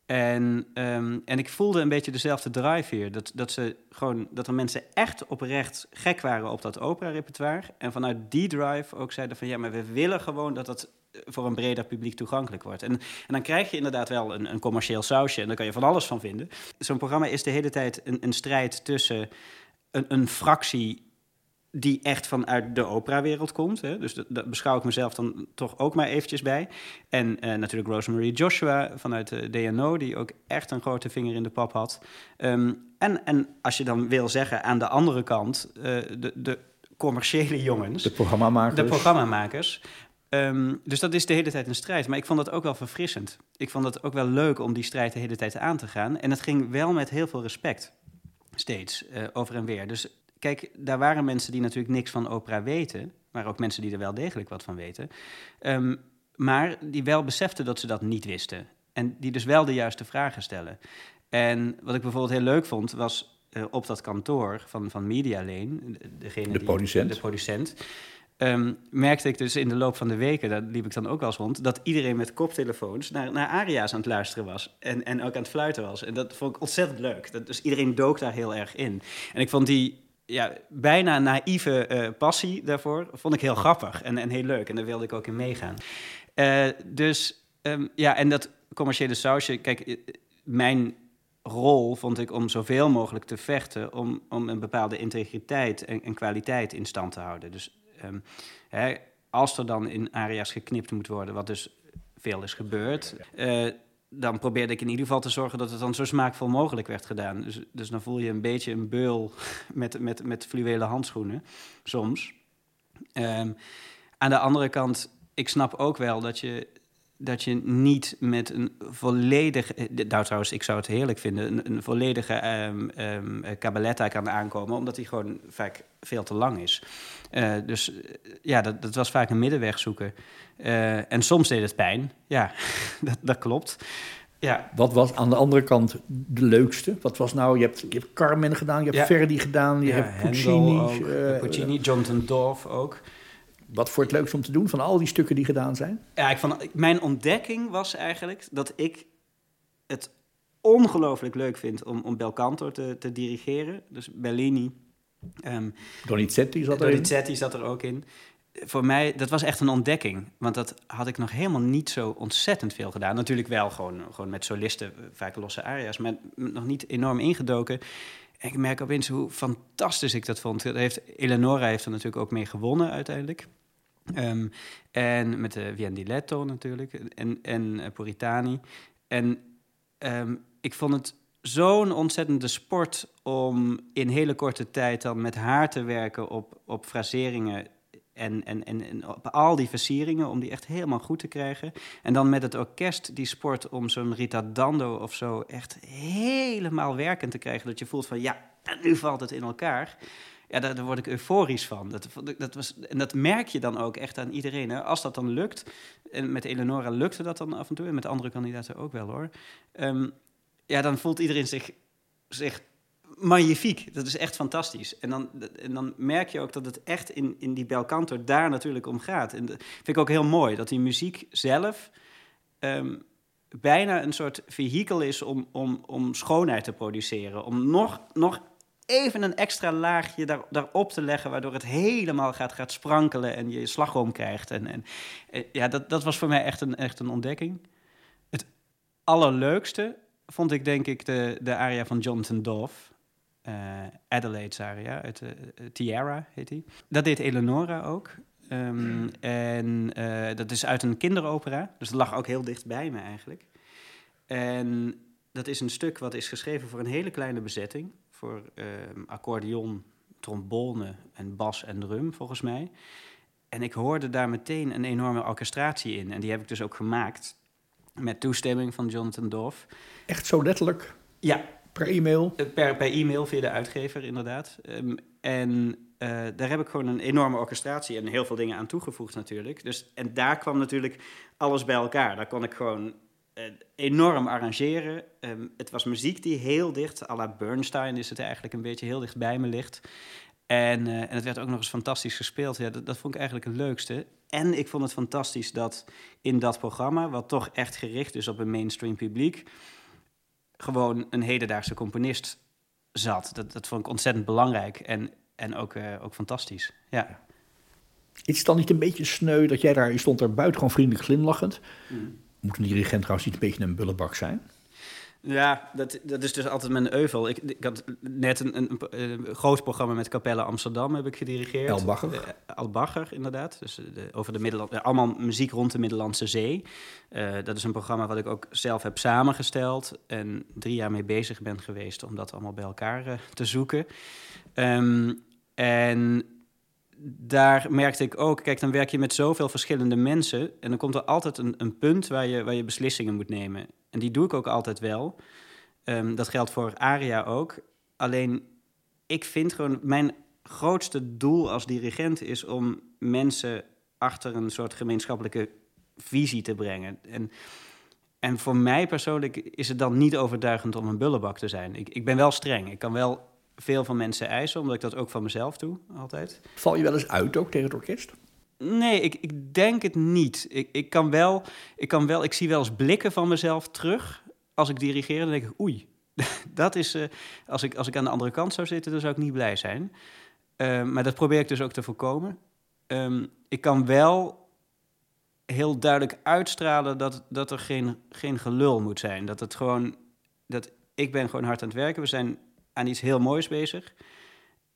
En, um, en ik voelde een beetje dezelfde drive hier. Dat, dat, ze gewoon, dat er mensen echt oprecht gek waren op dat opera-repertoire. En vanuit die drive ook zeiden van ja, maar we willen gewoon dat dat voor een breder publiek toegankelijk wordt. En, en dan krijg je inderdaad wel een, een commercieel sausje en daar kan je van alles van vinden. Zo'n programma is de hele tijd een, een strijd tussen een, een fractie die echt vanuit de operawereld komt. Hè. Dus dat, beschouw ik mezelf dan toch ook maar eventjes bij. En uh, natuurlijk Rosemary Joshua vanuit de DNO, die ook echt een grote vinger in de pap had. Um, en, en als je dan wil zeggen aan de andere kant, uh, de, de commerciële jongens. De programmamakers. De programmamakers. Um, dus dat is de hele tijd een strijd. Maar ik vond dat ook wel verfrissend. Ik vond het ook wel leuk om die strijd de hele tijd aan te gaan. En het ging wel met heel veel respect. Steeds, uh, over en weer. Dus kijk, daar waren mensen die natuurlijk niks van opera weten. Maar ook mensen die er wel degelijk wat van weten. Um, maar die wel beseften dat ze dat niet wisten. En die dus wel de juiste vragen stellen. En wat ik bijvoorbeeld heel leuk vond, was uh, op dat kantoor van, van Media Lane... Degene de die, producent. De producent Um, merkte ik dus in de loop van de weken, daar liep ik dan ook wel eens rond, dat iedereen met koptelefoons naar, naar aria's aan het luisteren was. En, en ook aan het fluiten was. En dat vond ik ontzettend leuk. Dat, dus iedereen dook daar heel erg in. En ik vond die ja, bijna naïeve uh, passie daarvoor, vond ik heel grappig en, en heel leuk. En daar wilde ik ook in meegaan. Uh, dus um, ja, en dat commerciële sausje, kijk, eh, mijn rol vond ik om zoveel mogelijk te vechten om, om een bepaalde integriteit en, en kwaliteit in stand te houden. Dus Um, hè, als er dan in area's geknipt moet worden, wat dus veel is gebeurd, uh, dan probeerde ik in ieder geval te zorgen dat het dan zo smaakvol mogelijk werd gedaan. Dus, dus dan voel je een beetje een beul met, met, met fluwelen handschoenen, soms. Ehm, aan de andere kant, ik snap ook wel dat je, dat je niet met een volledige... eh, Nou trouwens, ik zou het heerlijk vinden... een, een volledige ehm ehm, eh, cabaletta kan aankomen... omdat die gewoon vaak veel te lang is. Eh, dus ja, dat, dat was vaak een middenweg zoeken. En soms deed het pijn. Ja, dat, dat klopt. Ja, Wat was aan de andere kant de leukste? Wat was nou, je hebt, je hebt Carmen gedaan, je hebt Ja. Verdi gedaan, je ja, hebt Puccini. ook, eh, Puccini, Jonathan Dorff ook. Wat voor het leukste om te doen van al die stukken die gedaan zijn? Ja, ik vond, mijn ontdekking was eigenlijk dat ik het ongelooflijk leuk vind om, om Belcanto te, te dirigeren. Dus Bellini. ehm Donizetti zat erin. Donizetti zat er ook in. Voor mij, dat was echt een ontdekking. Want dat had ik nog helemaal niet zo ontzettend veel gedaan. Natuurlijk wel gewoon, gewoon met solisten, vaak losse aria's. Maar nog niet enorm ingedoken. Ik merk opeens hoe fantastisch ik dat vond. Dat heeft, Eleonora heeft er natuurlijk ook mee gewonnen uiteindelijk. Ehm, en met de Vien di Letto natuurlijk. En, en eh, Puritani. En ehm, ik vond het zo'n ontzettende sport om in hele korte tijd dan met haar te werken op, op fraseringen en, en, en, op al die versieringen, om die echt helemaal goed te krijgen. En dan met het orkest die sport om zo'n Rita Dando of zo echt helemaal werkend te krijgen. Dat je voelt van ja, nu valt het in elkaar. Ja, daar, daar word ik euforisch van. Dat, dat was, en dat merk je dan ook echt aan iedereen. Hè. Als dat dan lukt, en met Eleonora lukte dat dan af en toe, en met andere kandidaten ook wel hoor. Ehm, ja, dan voelt iedereen zich, zich magnifiek. Dat is echt fantastisch. En dan, en dan merk je ook dat het echt in, in die belcanto daar natuurlijk om gaat. En dat vind ik ook heel mooi, dat die muziek zelf ehm, bijna een soort vehikel is om, om, om schoonheid te produceren. Om nog, nog even een extra laagje daar, daarop te leggen, waardoor het helemaal gaat, gaat sprankelen en je slagroom krijgt. En, en eh, ja, dat, dat was voor mij echt een, echt een ontdekking. Het allerleukste vond ik denk ik de, de aria van Jonathan Dorff. Eh Adelaide's aria, uit de Tiara heet die. Dat deed Eleonora ook. Ehm, en eh, dat is uit een kinderopera, dus dat lag ook heel dicht bij me eigenlijk. En dat is een stuk wat is geschreven voor een hele kleine bezetting. Voor ehm, accordeon, trombone en bas en drum, volgens mij. En ik hoorde daar meteen een enorme orchestratie in. En die heb ik dus ook gemaakt met toestemming van Jonathan Dorff. Echt zo letterlijk, Ja, per e-mail. eh, Per, per e-mail via de uitgever, inderdaad. Ehm, en eh, daar heb ik gewoon een enorme orchestratie en heel veel dingen aan toegevoegd natuurlijk. Dus, en daar kwam natuurlijk alles bij elkaar. Daar kon ik gewoon eh, enorm arrangeren. Ehm, het was muziek die heel dicht, à la Bernstein is het eigenlijk een beetje heel dicht bij me ligt. En, en het werd ook nog eens fantastisch gespeeld. Ja, dat, dat vond ik eigenlijk het leukste. En ik vond het fantastisch dat in dat programma, wat toch echt gericht is op een mainstream publiek, gewoon een hedendaagse componist zat. Dat, dat vond ik ontzettend belangrijk en, en ook, eh, ook fantastisch. Ja. Is het dan niet een beetje sneu dat jij daar, je stond daar buitengewoon vriendelijk glimlachend. Mm. Moet een dirigent trouwens niet een beetje een bullebak zijn? Ja, dat, dat is dus altijd mijn euvel. Ik, ik had net een, een, een groot programma met Capelle Amsterdam heb ik gedirigeerd. El Bagger. Eh, inderdaad. Dus eh, de, over de Middelland, eh, allemaal muziek rond de Middellandse Zee. Eh, dat is een programma wat ik ook zelf heb samengesteld en drie jaar mee bezig ben geweest om dat allemaal bij elkaar te zoeken. Ehm, en daar merkte ik ook, kijk, dan werk je met zoveel verschillende mensen en dan komt er altijd een, een punt waar je, waar je beslissingen moet nemen. En die doe ik ook altijd wel. Ehm, dat geldt voor Aria ook. Alleen, ik vind gewoon, mijn grootste doel als dirigent is om mensen achter een soort gemeenschappelijke visie te brengen. En, en voor mij persoonlijk is het dan niet overtuigend om een bullebak te zijn. Ik, ik ben wel streng. Ik kan wel veel van mensen eisen, omdat ik dat ook van mezelf doe, altijd. Val je wel eens uit ook tegen het orkest? Nee, ik, ik denk het niet. Ik, ik, kan wel, ik kan wel, ik zie wel eens blikken van mezelf terug. Als ik dirigeer, dan denk ik, oei, dat is, eh, als, ik, als ik aan de andere kant zou zitten, dan zou ik niet blij zijn. Eh, maar dat probeer ik dus ook te voorkomen. Ehm, ik kan wel heel duidelijk uitstralen dat, dat er geen, geen gelul moet zijn. Dat het gewoon, dat ik ben gewoon hard aan het werken. We zijn aan iets heel moois bezig.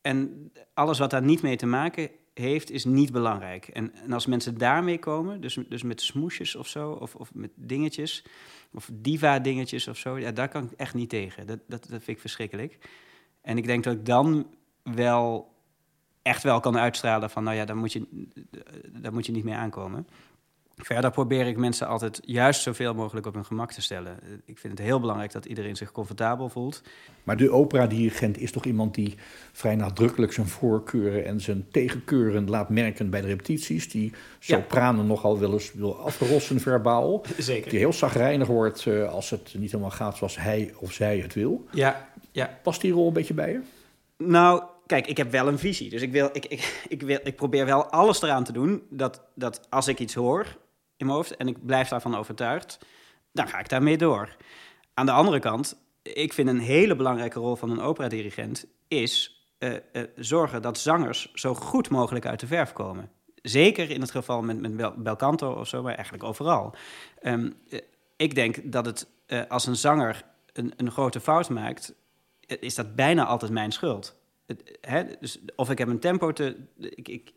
En alles wat daar niet mee te maken heeft, is niet belangrijk. En, en als mensen daarmee komen, dus, dus met smoesjes of zo, of, of met dingetjes, of diva-dingetjes of zo, ja, daar kan ik echt niet tegen. Dat, dat, dat vind ik verschrikkelijk. En ik denk dat ik dan wel echt wel kan uitstralen van, nou ja, daar moet je, daar moet je niet mee aankomen. Verder probeer ik mensen altijd juist zoveel mogelijk op hun gemak te stellen. Ik vind het heel belangrijk dat iedereen zich comfortabel voelt. Maar de operadirigent is toch iemand die vrij nadrukkelijk zijn voorkeuren en zijn tegenkeuren laat merken bij de repetities. Die sopranen ja. nogal wel eens wil afrossen verbaal. Zeker. Die heel zagrijnig wordt uh, als het niet helemaal gaat zoals hij of zij het wil. Ja, ja. Past die rol een beetje bij je? Nou, kijk, ik heb wel een visie. Dus ik, wil, ik, ik, ik, wil, ik probeer wel alles eraan te doen dat, dat als ik iets hoor in mijn hoofd en ik blijf daarvan overtuigd, dan ga ik daarmee door. Aan de andere kant, ik vind een hele belangrijke rol van een operadirigent is uh, uh, zorgen dat zangers zo goed mogelijk uit de verf komen. Zeker in het geval met, met Bel, Belcanto of zo, maar eigenlijk overal. Um, uh, ik denk dat het als een zanger een, een grote fout maakt, is dat bijna altijd mijn schuld. Het, hè, dus of ik heb een tempo te. Ik, ik,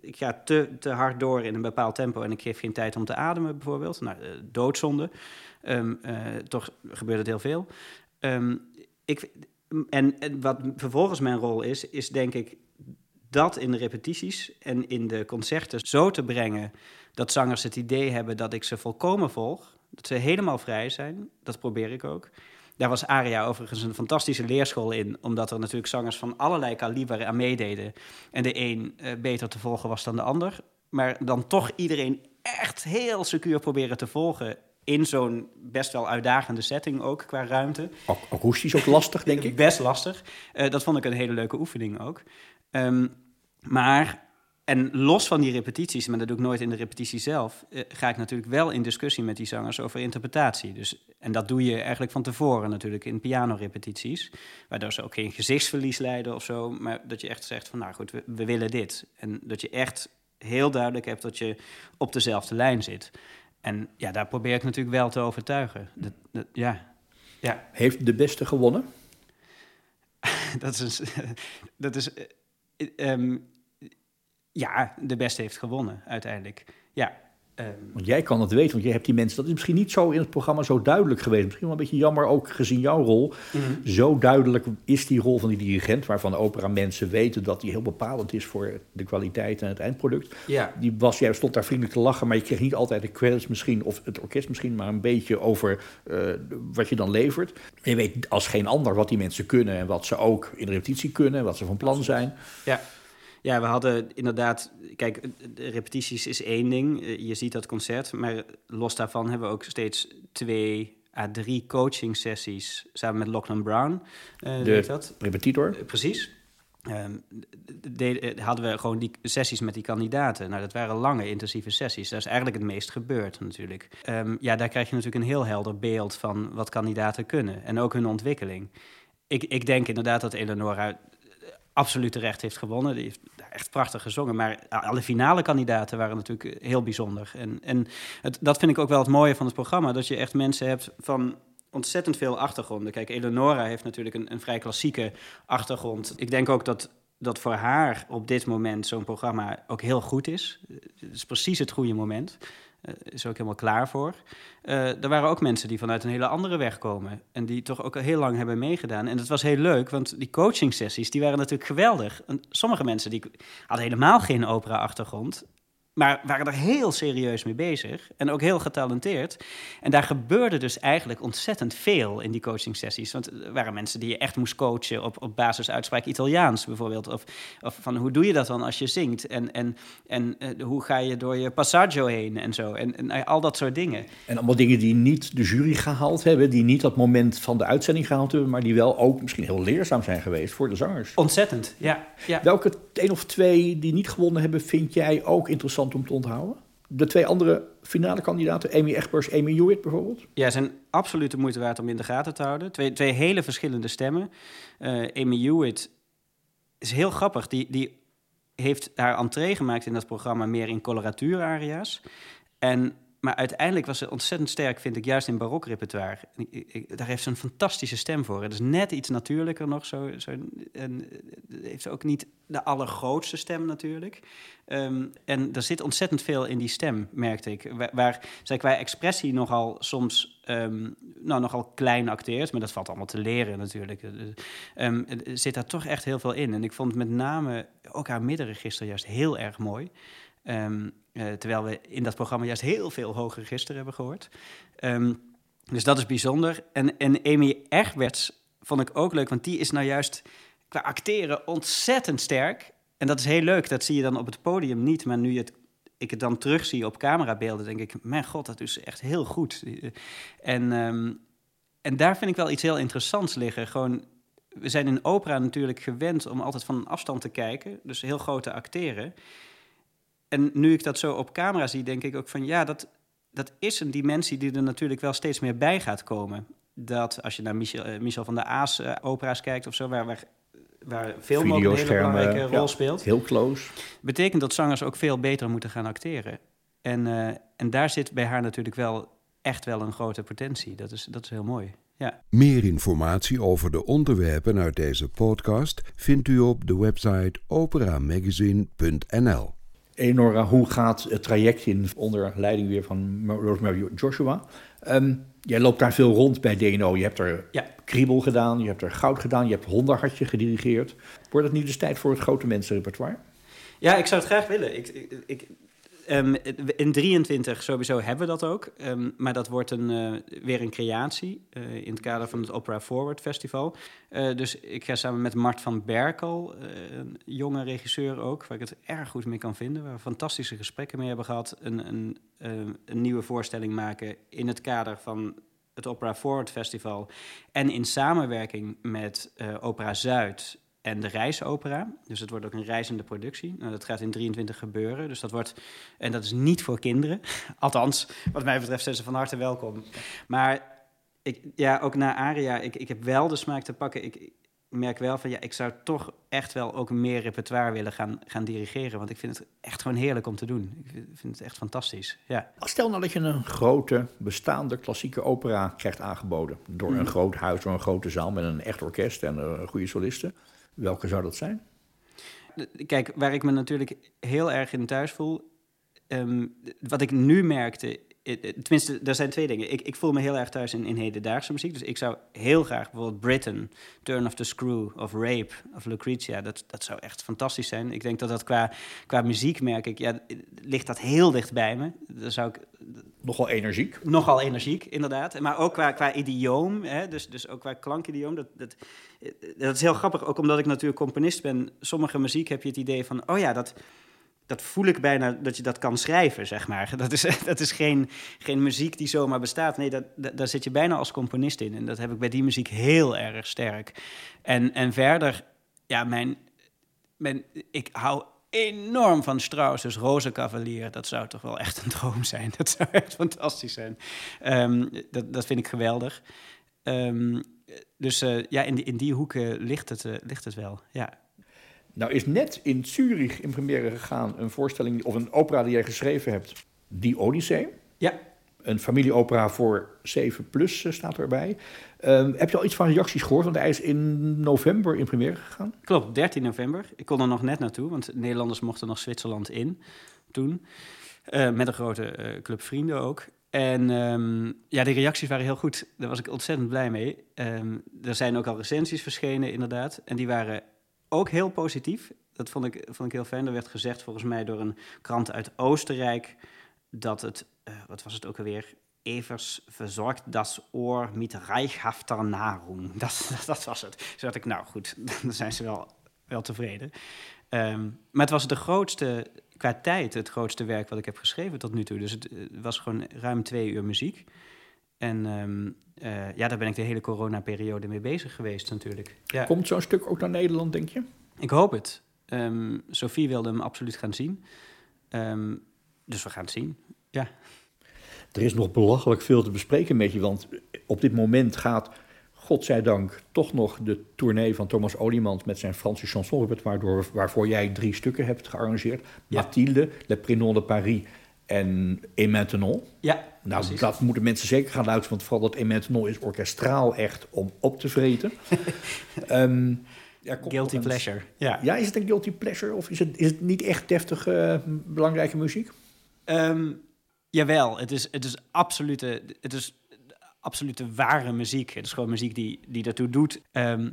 ik, ga te, te hard door in een bepaald tempo en ik geef geen tijd om te ademen, bijvoorbeeld. Nou, doodzonde. Um, uh, toch gebeurt het heel veel. Um, ik, en, en wat vervolgens mijn rol is, is denk ik dat in de repetities en in de concerten zo te brengen dat zangers het idee hebben dat ik ze volkomen volg. Dat ze helemaal vrij zijn. Dat probeer ik ook. Daar was Aria overigens een fantastische leerschool in, omdat er natuurlijk zangers van allerlei kaliber aan meededen. En de een uh, beter te volgen was dan de ander. Maar dan toch iedereen echt heel secuur proberen te volgen in zo'n best wel uitdagende setting ook qua ruimte. Akoestisch ook lastig, denk ik. Best lastig. Uh, dat vond ik een hele leuke oefening ook. Um, maar en los van die repetities, maar dat doe ik nooit in de repetitie zelf, eh, ga ik natuurlijk wel in discussie met die zangers over interpretatie. Dus, en dat doe je eigenlijk van tevoren natuurlijk in pianorepetities, waardoor ze ook geen gezichtsverlies leiden of zo, maar dat je echt zegt van nou goed, we, we willen dit. En dat je echt heel duidelijk hebt dat je op dezelfde lijn zit. En ja, daar probeer ik natuurlijk wel te overtuigen. Dat, dat, ja. Ja. Heeft de beste gewonnen? dat is... dat is um, ja, de beste heeft gewonnen uiteindelijk. Ja. Um... Want jij kan het weten, want jij hebt die mensen. Dat is misschien niet zo in het programma zo duidelijk geweest. Misschien wel een beetje jammer, ook gezien jouw rol. Mm -hmm. Zo duidelijk is die rol van die dirigent, waarvan de opera mensen weten dat die heel bepalend is voor de kwaliteit en het eindproduct. Ja. Die was, jij stond daar vriendelijk te lachen, maar je kreeg niet altijd de credits misschien, of het orkest misschien, maar een beetje over uh, wat je dan levert. Je weet als geen ander wat die mensen kunnen en wat ze ook in de repetitie kunnen en wat ze van plan zijn. Ja. Ja, we hadden inderdaad... Kijk, de repetities is één ding. Je ziet dat concert. Maar los daarvan hebben we ook steeds twee à drie coaching sessies... samen met Lachlan Brown. Uh, de dat. repetitor. Uh, precies. Um, de, hadden we gewoon die sessies met die kandidaten. Nou, dat waren lange, intensieve sessies. Dat is eigenlijk het meest gebeurd natuurlijk. Um, ja, daar krijg je natuurlijk een heel helder beeld van wat kandidaten kunnen. En ook hun ontwikkeling. Ik, ik denk inderdaad dat Eleonora absoluut terecht heeft gewonnen. Die heeft echt prachtig gezongen. Maar alle finale kandidaten waren natuurlijk heel bijzonder. En, en dat vind ik ook wel het mooie van het programma. Dat je echt mensen hebt van ontzettend veel achtergronden. Kijk, Eleonora heeft natuurlijk een, een vrij klassieke achtergrond. Ik denk ook dat dat voor haar op dit moment zo'n programma ook heel goed is. Het is precies het goede moment. Uh, is ook helemaal klaar voor. Uh, er waren ook mensen die vanuit een hele andere weg komen. En die toch ook heel lang hebben meegedaan. En dat was heel leuk, want die coaching sessies die waren natuurlijk geweldig. Sommige mensen die hadden helemaal geen opera-achtergrond maar waren er heel serieus mee bezig en ook heel getalenteerd. En daar gebeurde dus eigenlijk ontzettend veel in die coaching sessies. Want er waren mensen die je echt moest coachen op, op basis uitspraak Italiaans bijvoorbeeld. Of, of van hoe doe je dat dan als je zingt? En, en, en uh, hoe ga je door je passaggio heen en zo. En, en al dat soort dingen. En allemaal dingen die niet de jury gehaald hebben, die niet dat moment van de uitzending gehaald hebben, maar die wel ook misschien heel leerzaam zijn geweest voor de zangers. Ontzettend, ja. ja. Welke één of twee die niet gewonnen hebben, vind jij ook interessant om te onthouden? De twee andere finale kandidaten, Amy Egbers, Amy Hewitt bijvoorbeeld? Ja, zijn absoluut de moeite waard om in de gaten te houden. Twee, twee hele verschillende stemmen. Uh, Amy Hewitt is heel grappig. Die, die heeft haar entree gemaakt in dat programma meer in coloratuuraria's. En maar uiteindelijk was ze ontzettend sterk, vind ik, juist in ik- ik- Daar heeft ze een fantastische stem voor. Het is net iets natuurlijker nog. Zo, zo, eh, heeft ze ook niet de allergrootste stem natuurlijk. Ehm, en er zit ontzettend veel in die stem, merkte ik. Waar, waar zij qua expressie nogal soms ehm, nou, nogal klein acteert. Maar dat valt allemaal te leren natuurlijk. Er zit daar toch echt heel veel in. En ik vond met name ook haar middenregister juist heel erg mooi. Ehm, eh, terwijl we in dat programma juist heel veel hoge register hebben gehoord. Ehm, dus dat is bijzonder. En, en Amy Egberts vond ik ook leuk, want die is nou juist qua acteren ontzettend sterk. En dat is heel leuk, dat zie je dan op het podium niet. Maar nu je het, ik het dan terugzie op camerabeelden, denk ik... mijn god, dat is echt heel goed. En, ehm, en daar vind ik wel iets heel interessants liggen. Gewoon, we zijn in opera natuurlijk gewend om altijd van een afstand te kijken. Dus heel groot te acteren. En nu ik dat zo op camera zie, denk ik ook van ja, dat, dat is een dimensie die er natuurlijk wel steeds meer bij gaat komen. Dat als je naar Michel, eh, Michel van der Aas eh, opera's kijkt of zo, waar, waar, waar film ook een hele belangrijke ja. rol speelt, Heel close. betekent dat zangers ook veel beter moeten gaan acteren. En, eh, en daar zit bij haar natuurlijk wel echt wel een grote potentie. Dat is, dat is heel mooi. Ja. Meer informatie over de onderwerpen uit deze podcast vindt u op de website operamagazine.nl. Enora, hoe gaat het traject in onder leiding weer van Rosemary Joshua? Ehm, jij loopt daar veel rond bij DNO. Je hebt er Ja. kriebel gedaan, je hebt er goud gedaan, je hebt hondenhartje gedirigeerd. Wordt het nu dus tijd voor het grote mensenrepertoire? Ja, ik zou het graag willen. Ik, ik, ik, ehm, in 23 sowieso hebben we dat ook. Ehm, maar dat wordt een, eh, weer een creatie eh, in het kader van het Opera Forward Festival. Eh, dus ik ga samen met Mart van Berkel, een jonge regisseur ook, waar ik het erg goed mee kan vinden. Waar we fantastische gesprekken mee hebben gehad. Een, een, een nieuwe voorstelling maken in het kader van het Opera Forward Festival. En in samenwerking met Opera Zuid en de reisopera. Dus het wordt ook een reizende productie. Nou, dat gaat in 23 gebeuren. Dus dat wordt, en dat is niet voor kinderen. Althans, wat mij betreft zijn ze van harte welkom. Maar ik, ja, ook na Aria, ik, ik heb wel de smaak te pakken. Ik, ik merk wel van, ja, ik zou toch echt wel ook meer repertoire willen gaan, gaan dirigeren. Want ik vind het echt gewoon heerlijk om te doen. Ik vind- het echt fantastisch, ja. Stel nou dat je een grote, bestaande klassieke opera krijgt aangeboden. Door een groot huis, door een grote zaal met een echt orkest en eh, goede solisten. Welke zou dat zijn? Kijk, waar ik me natuurlijk heel erg in thuis voel. ehm, wat ik nu merkte. Eh, eh, Tenminste, er zijn twee dingen. Ik, ik voel me heel erg thuis in, in hedendaagse muziek. Dus ik zou heel graag bijvoorbeeld Britain, Turn of the Screw of Rape of Lucretia. Dat, dat zou echt fantastisch zijn. Ik denk dat dat qua, qua muziek merk ik. Ja, ligt dat heel dicht bij me. Daar zou ik Nogal energiek. Nogal energiek, inderdaad. Maar ook qua, qua idioom, hè, dus, dus ook qua klankidioom. Dat, dat, dat is heel grappig, ook omdat ik natuurlijk componist ben. Sommige muziek heb je het idee van, oh ja, dat, dat voel ik bijna dat je dat kan schrijven, zeg maar. Dat is, dat is geen, geen muziek die zomaar bestaat. Nee, dat, dat, daar zit je bijna als componist in. En dat heb ik bij die muziek heel erg sterk. En, en verder, ja, mijn, mijn, ik hou enorm van Strauss, dus Rozenkavalier. Dat zou toch wel echt een droom zijn. Dat zou echt fantastisch zijn. Ehm, dat, dat vind ik geweldig. Ehm, dus eh, ja, in die, in die hoeken ligt het, eh, ligt het wel, ja. Nou is net in Zurich in première gegaan een voorstelling of een opera die jij geschreven hebt. Die Odyssee. Ja, Een familieopera voor 7 plus eh, staat erbij. Ehm, heb je al iets van reacties gehoord? Want hij is in november in première gegaan. klopt, 13 november. Ik kon er nog net naartoe, want Nederlanders mochten nog Zwitserland in toen. Eh, met een grote eh, club vrienden ook. En ehm, ja, de reacties waren heel goed. Daar was ik ontzettend blij mee. Ehm, er zijn ook al recensies verschenen, inderdaad. En die waren ook heel positief. Dat vond ik, vond ik heel fijn. Er werd gezegd, volgens mij door een krant uit Oostenrijk, dat het, eh, wat was het ook alweer? Evers verzorgt das Ohr mit reichhafter Nahrung. Dat, dat, was het. Dus dacht ik, nou goed, dan zijn ze wel, wel tevreden. Ehm, maar het was de grootste, qua tijd, het grootste werk wat ik heb geschreven tot nu toe. Dus het, eh, was gewoon ruim twee uur muziek. En ehm, eh, ja, daar ben ik de hele coronaperiode mee bezig geweest natuurlijk. Ja. Komt zo'n stuk ook naar Nederland, denk je? Ik hoop het. Ehm, Sophie wilde hem absoluut gaan zien. Ehm, dus we gaan het zien. Ja. Er is nog belachelijk veel te bespreken met je, want op dit moment gaat, godzijdank, toch nog de tournee van Thomas Oliemans met zijn Franse chansonrepertoire door, waarvoor jij drie stukken hebt gearrangeerd. Ja. Mathilde, Le Prénom de Paris en Et Maintenant. Ja, Nou, precies. dat moeten mensen zeker gaan luisteren, want vooral dat Et Maintenant is orkestraal echt om op te vreten. Ehm, ja, Guilty pleasure. Ja. Ja, is het een guilty pleasure of is het, is het niet echt deftige, eh, belangrijke muziek? Ehm, jawel, het is, het is absolute, het is absolute ware muziek. Het is gewoon muziek die, die daartoe doet. Ehm,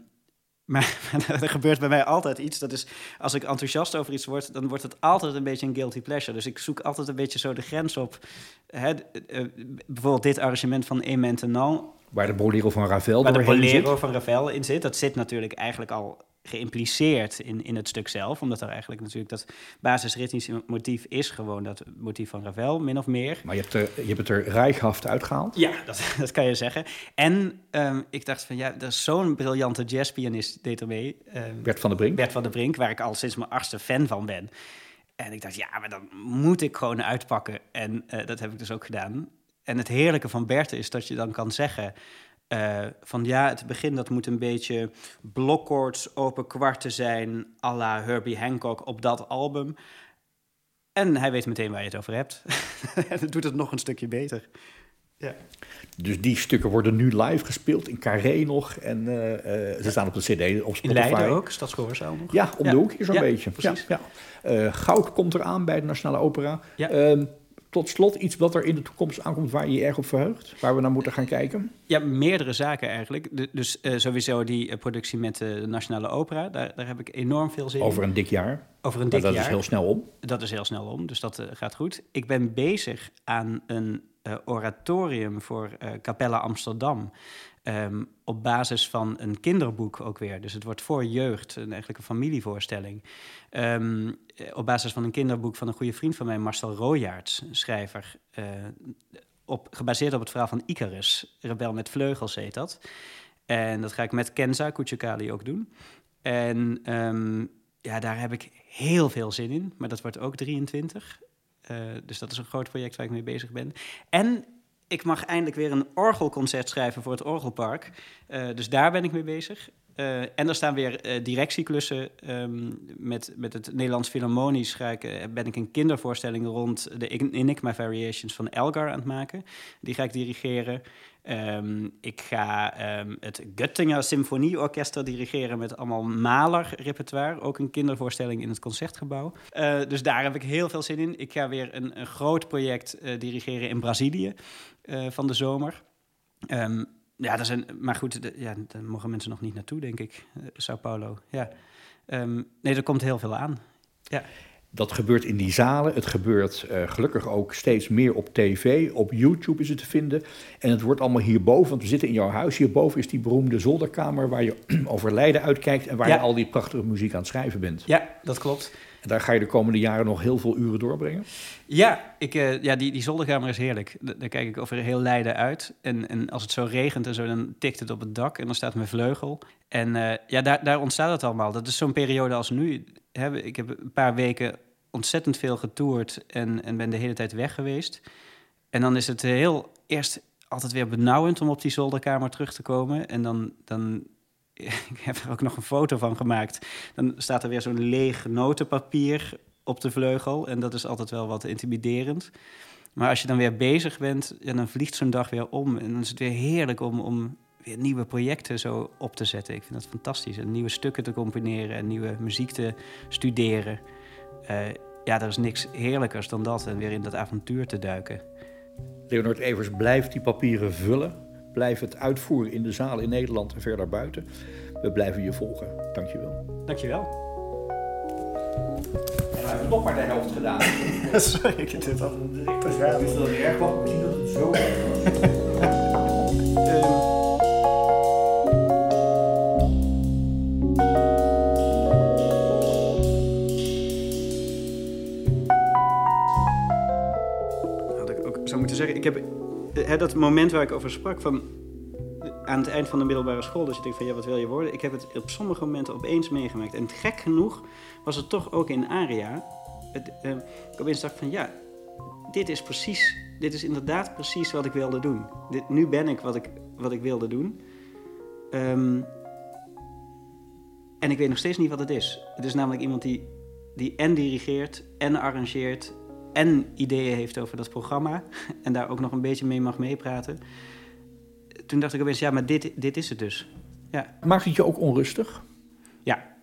maar er gebeurt bij mij altijd iets. Dat is, als ik enthousiast over iets word, dan wordt het altijd een beetje een guilty pleasure. Dus ik zoek altijd een beetje zo de grens op. Hè, eh, bijvoorbeeld dit arrangement van E Maintenant, Waar de bolero van Ravel waar de bolero zit. van Ravel in zit. Dat zit natuurlijk eigenlijk al geïmpliceerd in, in het stuk zelf. Omdat er eigenlijk natuurlijk dat basisritmische motief is gewoon dat motief van Ravel, min of meer. Maar je hebt, er, je hebt het er rijkhaft uitgehaald. Ja, dat, dat kan je zeggen. En ehm, ik dacht van ja, er is zo'n briljante jazzpianist deed er mee. ehm, Bert van der Brink. Bert van der Brink, waar ik al sinds mijn achtste fan van ben. En ik dacht, ja, maar dan moet ik gewoon uitpakken. En eh, dat heb ik dus ook gedaan. En het heerlijke van Bert is dat je dan kan zeggen... eh, van ja, het begin dat moet een beetje blokkoords, open kwarten zijn... à la Herbie Hancock op dat album. En hij weet meteen waar je het over hebt. en dat doet het nog een stukje beter. Ja. Dus die stukken worden nu live gespeeld in Carré nog. En eh, eh, ze staan op de CD op In Spotify. Leiden ook, Stadsgehoorzaal nog. Ja, om Ja. de hoek hier zo'n Ja, beetje. precies. Ja, ja. Eh, goud komt eraan bij de Nationale Opera. Ja. Ehm, tot slot iets wat er in de toekomst aankomt waar je je erg op verheugt. Waar we naar moeten gaan kijken. Ja, meerdere zaken eigenlijk. De- dus eh, sowieso die eh, productie met eh, de Nationale Opera. Daar, daar heb ik enorm veel zin Over in. een dik jaar. Over een dik dat jaar. is heel snel om. Dat is heel snel om, dus dat gaat goed. Ik ben bezig aan een oratorium voor Capella Amsterdam. Ehm, op basis van een kinderboek ook weer. Dus het wordt voor jeugd, een, eigenlijk een familievoorstelling. Ehm, eh, op basis van een kinderboek van een goede vriend van mij, Marcel Royaerts, schrijver. eh, op, gebaseerd op het verhaal van Icarus. Rebel met vleugels heet dat. En dat ga ik met Kenza Kuchikali ook doen. En ehm, ja, daar heb ik heel veel zin in. Maar dat wordt ook 23. Eh, dus dat is een groot project waar ik mee bezig ben. En ik mag eindelijk weer een orgelconcert schrijven voor het Orgelpark. Eh, dus daar ben ik mee bezig. Eh, en er staan weer eh, directieklussen. ehm, met, met het Nederlands Philharmonisch ga ik, ben ik een kindervoorstelling rond de Enigma Variations van Elgar aan het maken. Die ga ik dirigeren. Ehm, ik ga ehm, het Göttinger Symfonieorkester dirigeren met allemaal Mahler-repertoire. Ook een kindervoorstelling in het Concertgebouw. Dus daar heb ik heel veel zin in. Ik ga weer een, groot project dirigeren in Brazilië eh, van de zomer. Ehm, ja, dat zijn, maar goed, de- ja, daar mogen mensen nog niet naartoe, denk ik. Eh, Sao Paulo, ja. Ehm, nee, er komt heel veel aan. Ja. Dat gebeurt in die zalen. Het gebeurt eh, gelukkig ook steeds meer op tv. Op YouTube is het te vinden. En het wordt allemaal hierboven, want we zitten in jouw huis. Hierboven is die beroemde zolderkamer waar je over Leiden uitkijkt... en waar Ja. je al die prachtige muziek aan het schrijven bent. ja, dat klopt. En daar ga je de komende jaren nog heel veel uren doorbrengen. Ja, ik, eh, ja die, die zolderkamer is heerlijk. Da- Daar kijk ik over heel Leiden uit. En, en als het zo regent en zo, dan tikt het op het dak en dan staat mijn vleugel. En eh, ja, daar, daar ontstaat het allemaal. Dat is zo'n periode als nu. Hè, ik heb een paar weken ontzettend veel getoerd en, en ben de hele tijd weg geweest. En dan is het heel eerst altijd weer benauwend om op die zolderkamer terug te komen. En dan, dan ik heb er ook nog een foto van gemaakt. Dan staat er weer zo'n leeg notenpapier op de vleugel. En dat is altijd wel wat intimiderend. Maar als je dan weer bezig bent, ja, dan vliegt zo'n dag weer om. En dan is het weer heerlijk om, om weer nieuwe projecten zo op te zetten. Ik vind dat fantastisch. En nieuwe stukken te componeren en nieuwe muziek te studeren. Eh, ja, er is niks heerlijkers dan dat. En weer in dat avontuur te duiken. Leonard Evers blijft die papieren vullen. Blijf het uitvoeren in de zaal in Nederland en verder buiten. We blijven je volgen. Dankjewel. Dankjewel. En we hebben nog maar de helft gedaan. Sorry, ik heb dit al. Wist dat niet erg was. Misschien dat het zo erg was. had ik ook zou moeten zeggen. Ik heb hè, dat moment waar ik over sprak van aan het eind van de middelbare school, dus je denkt van ja, wat wil je worden? Ik heb het op sommige momenten opeens meegemaakt. En gek genoeg was het toch ook in Aria. Het, eh, ik opeens dacht van ja, dit is precies, dit is inderdaad precies wat ik wilde doen. Dit, nu ben ik wat ik, wat ik wilde doen. Ehm, en ik weet nog steeds niet wat het is. Het is namelijk iemand die, die en dirigeert en arrangeert en ideeën heeft over dat programma en daar ook nog een beetje mee mag meepraten. Toen dacht ik opeens, ja, maar dit, dit is het dus. Ja. Maakt het je ook onrustig? Ja.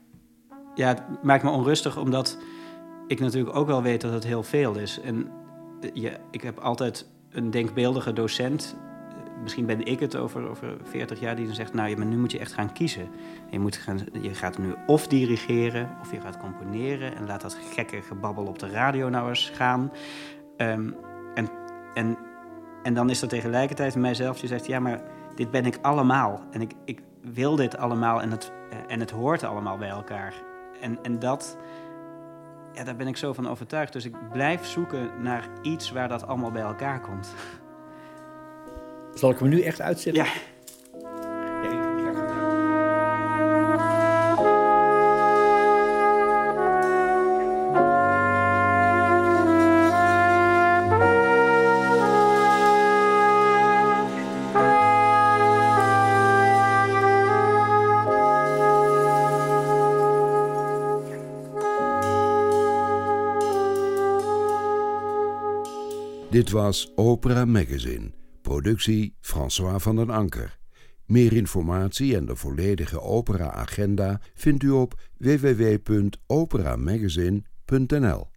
Ja, het maakt me onrustig omdat ik natuurlijk ook wel weet dat het heel veel is. En eh, ja, ik heb altijd een denkbeeldige docent. Misschien ben ik het over, over 40 jaar die dan zegt... nou, ja, maar nu moet je echt gaan kiezen. Je, moet gaan, je gaat nu of dirigeren of je gaat componeren... en laat dat gekke gebabbel op de radio nou eens gaan. Ehm, en, en, en dan is er tegelijkertijd mijzelf die zegt... ja, maar dit ben ik allemaal. En ik, ik wil dit allemaal en het, en het hoort allemaal bij elkaar. En, en dat, ja, daar ben ik zo van overtuigd. Dus ik blijf zoeken naar iets waar dat allemaal bij elkaar komt. Zal ik hem nu echt uitzetten? Ja. Dit was Opera Magazine, productie François van den Anker. Meer informatie en de volledige opera-agenda vindt u op www.operamagazine.nl.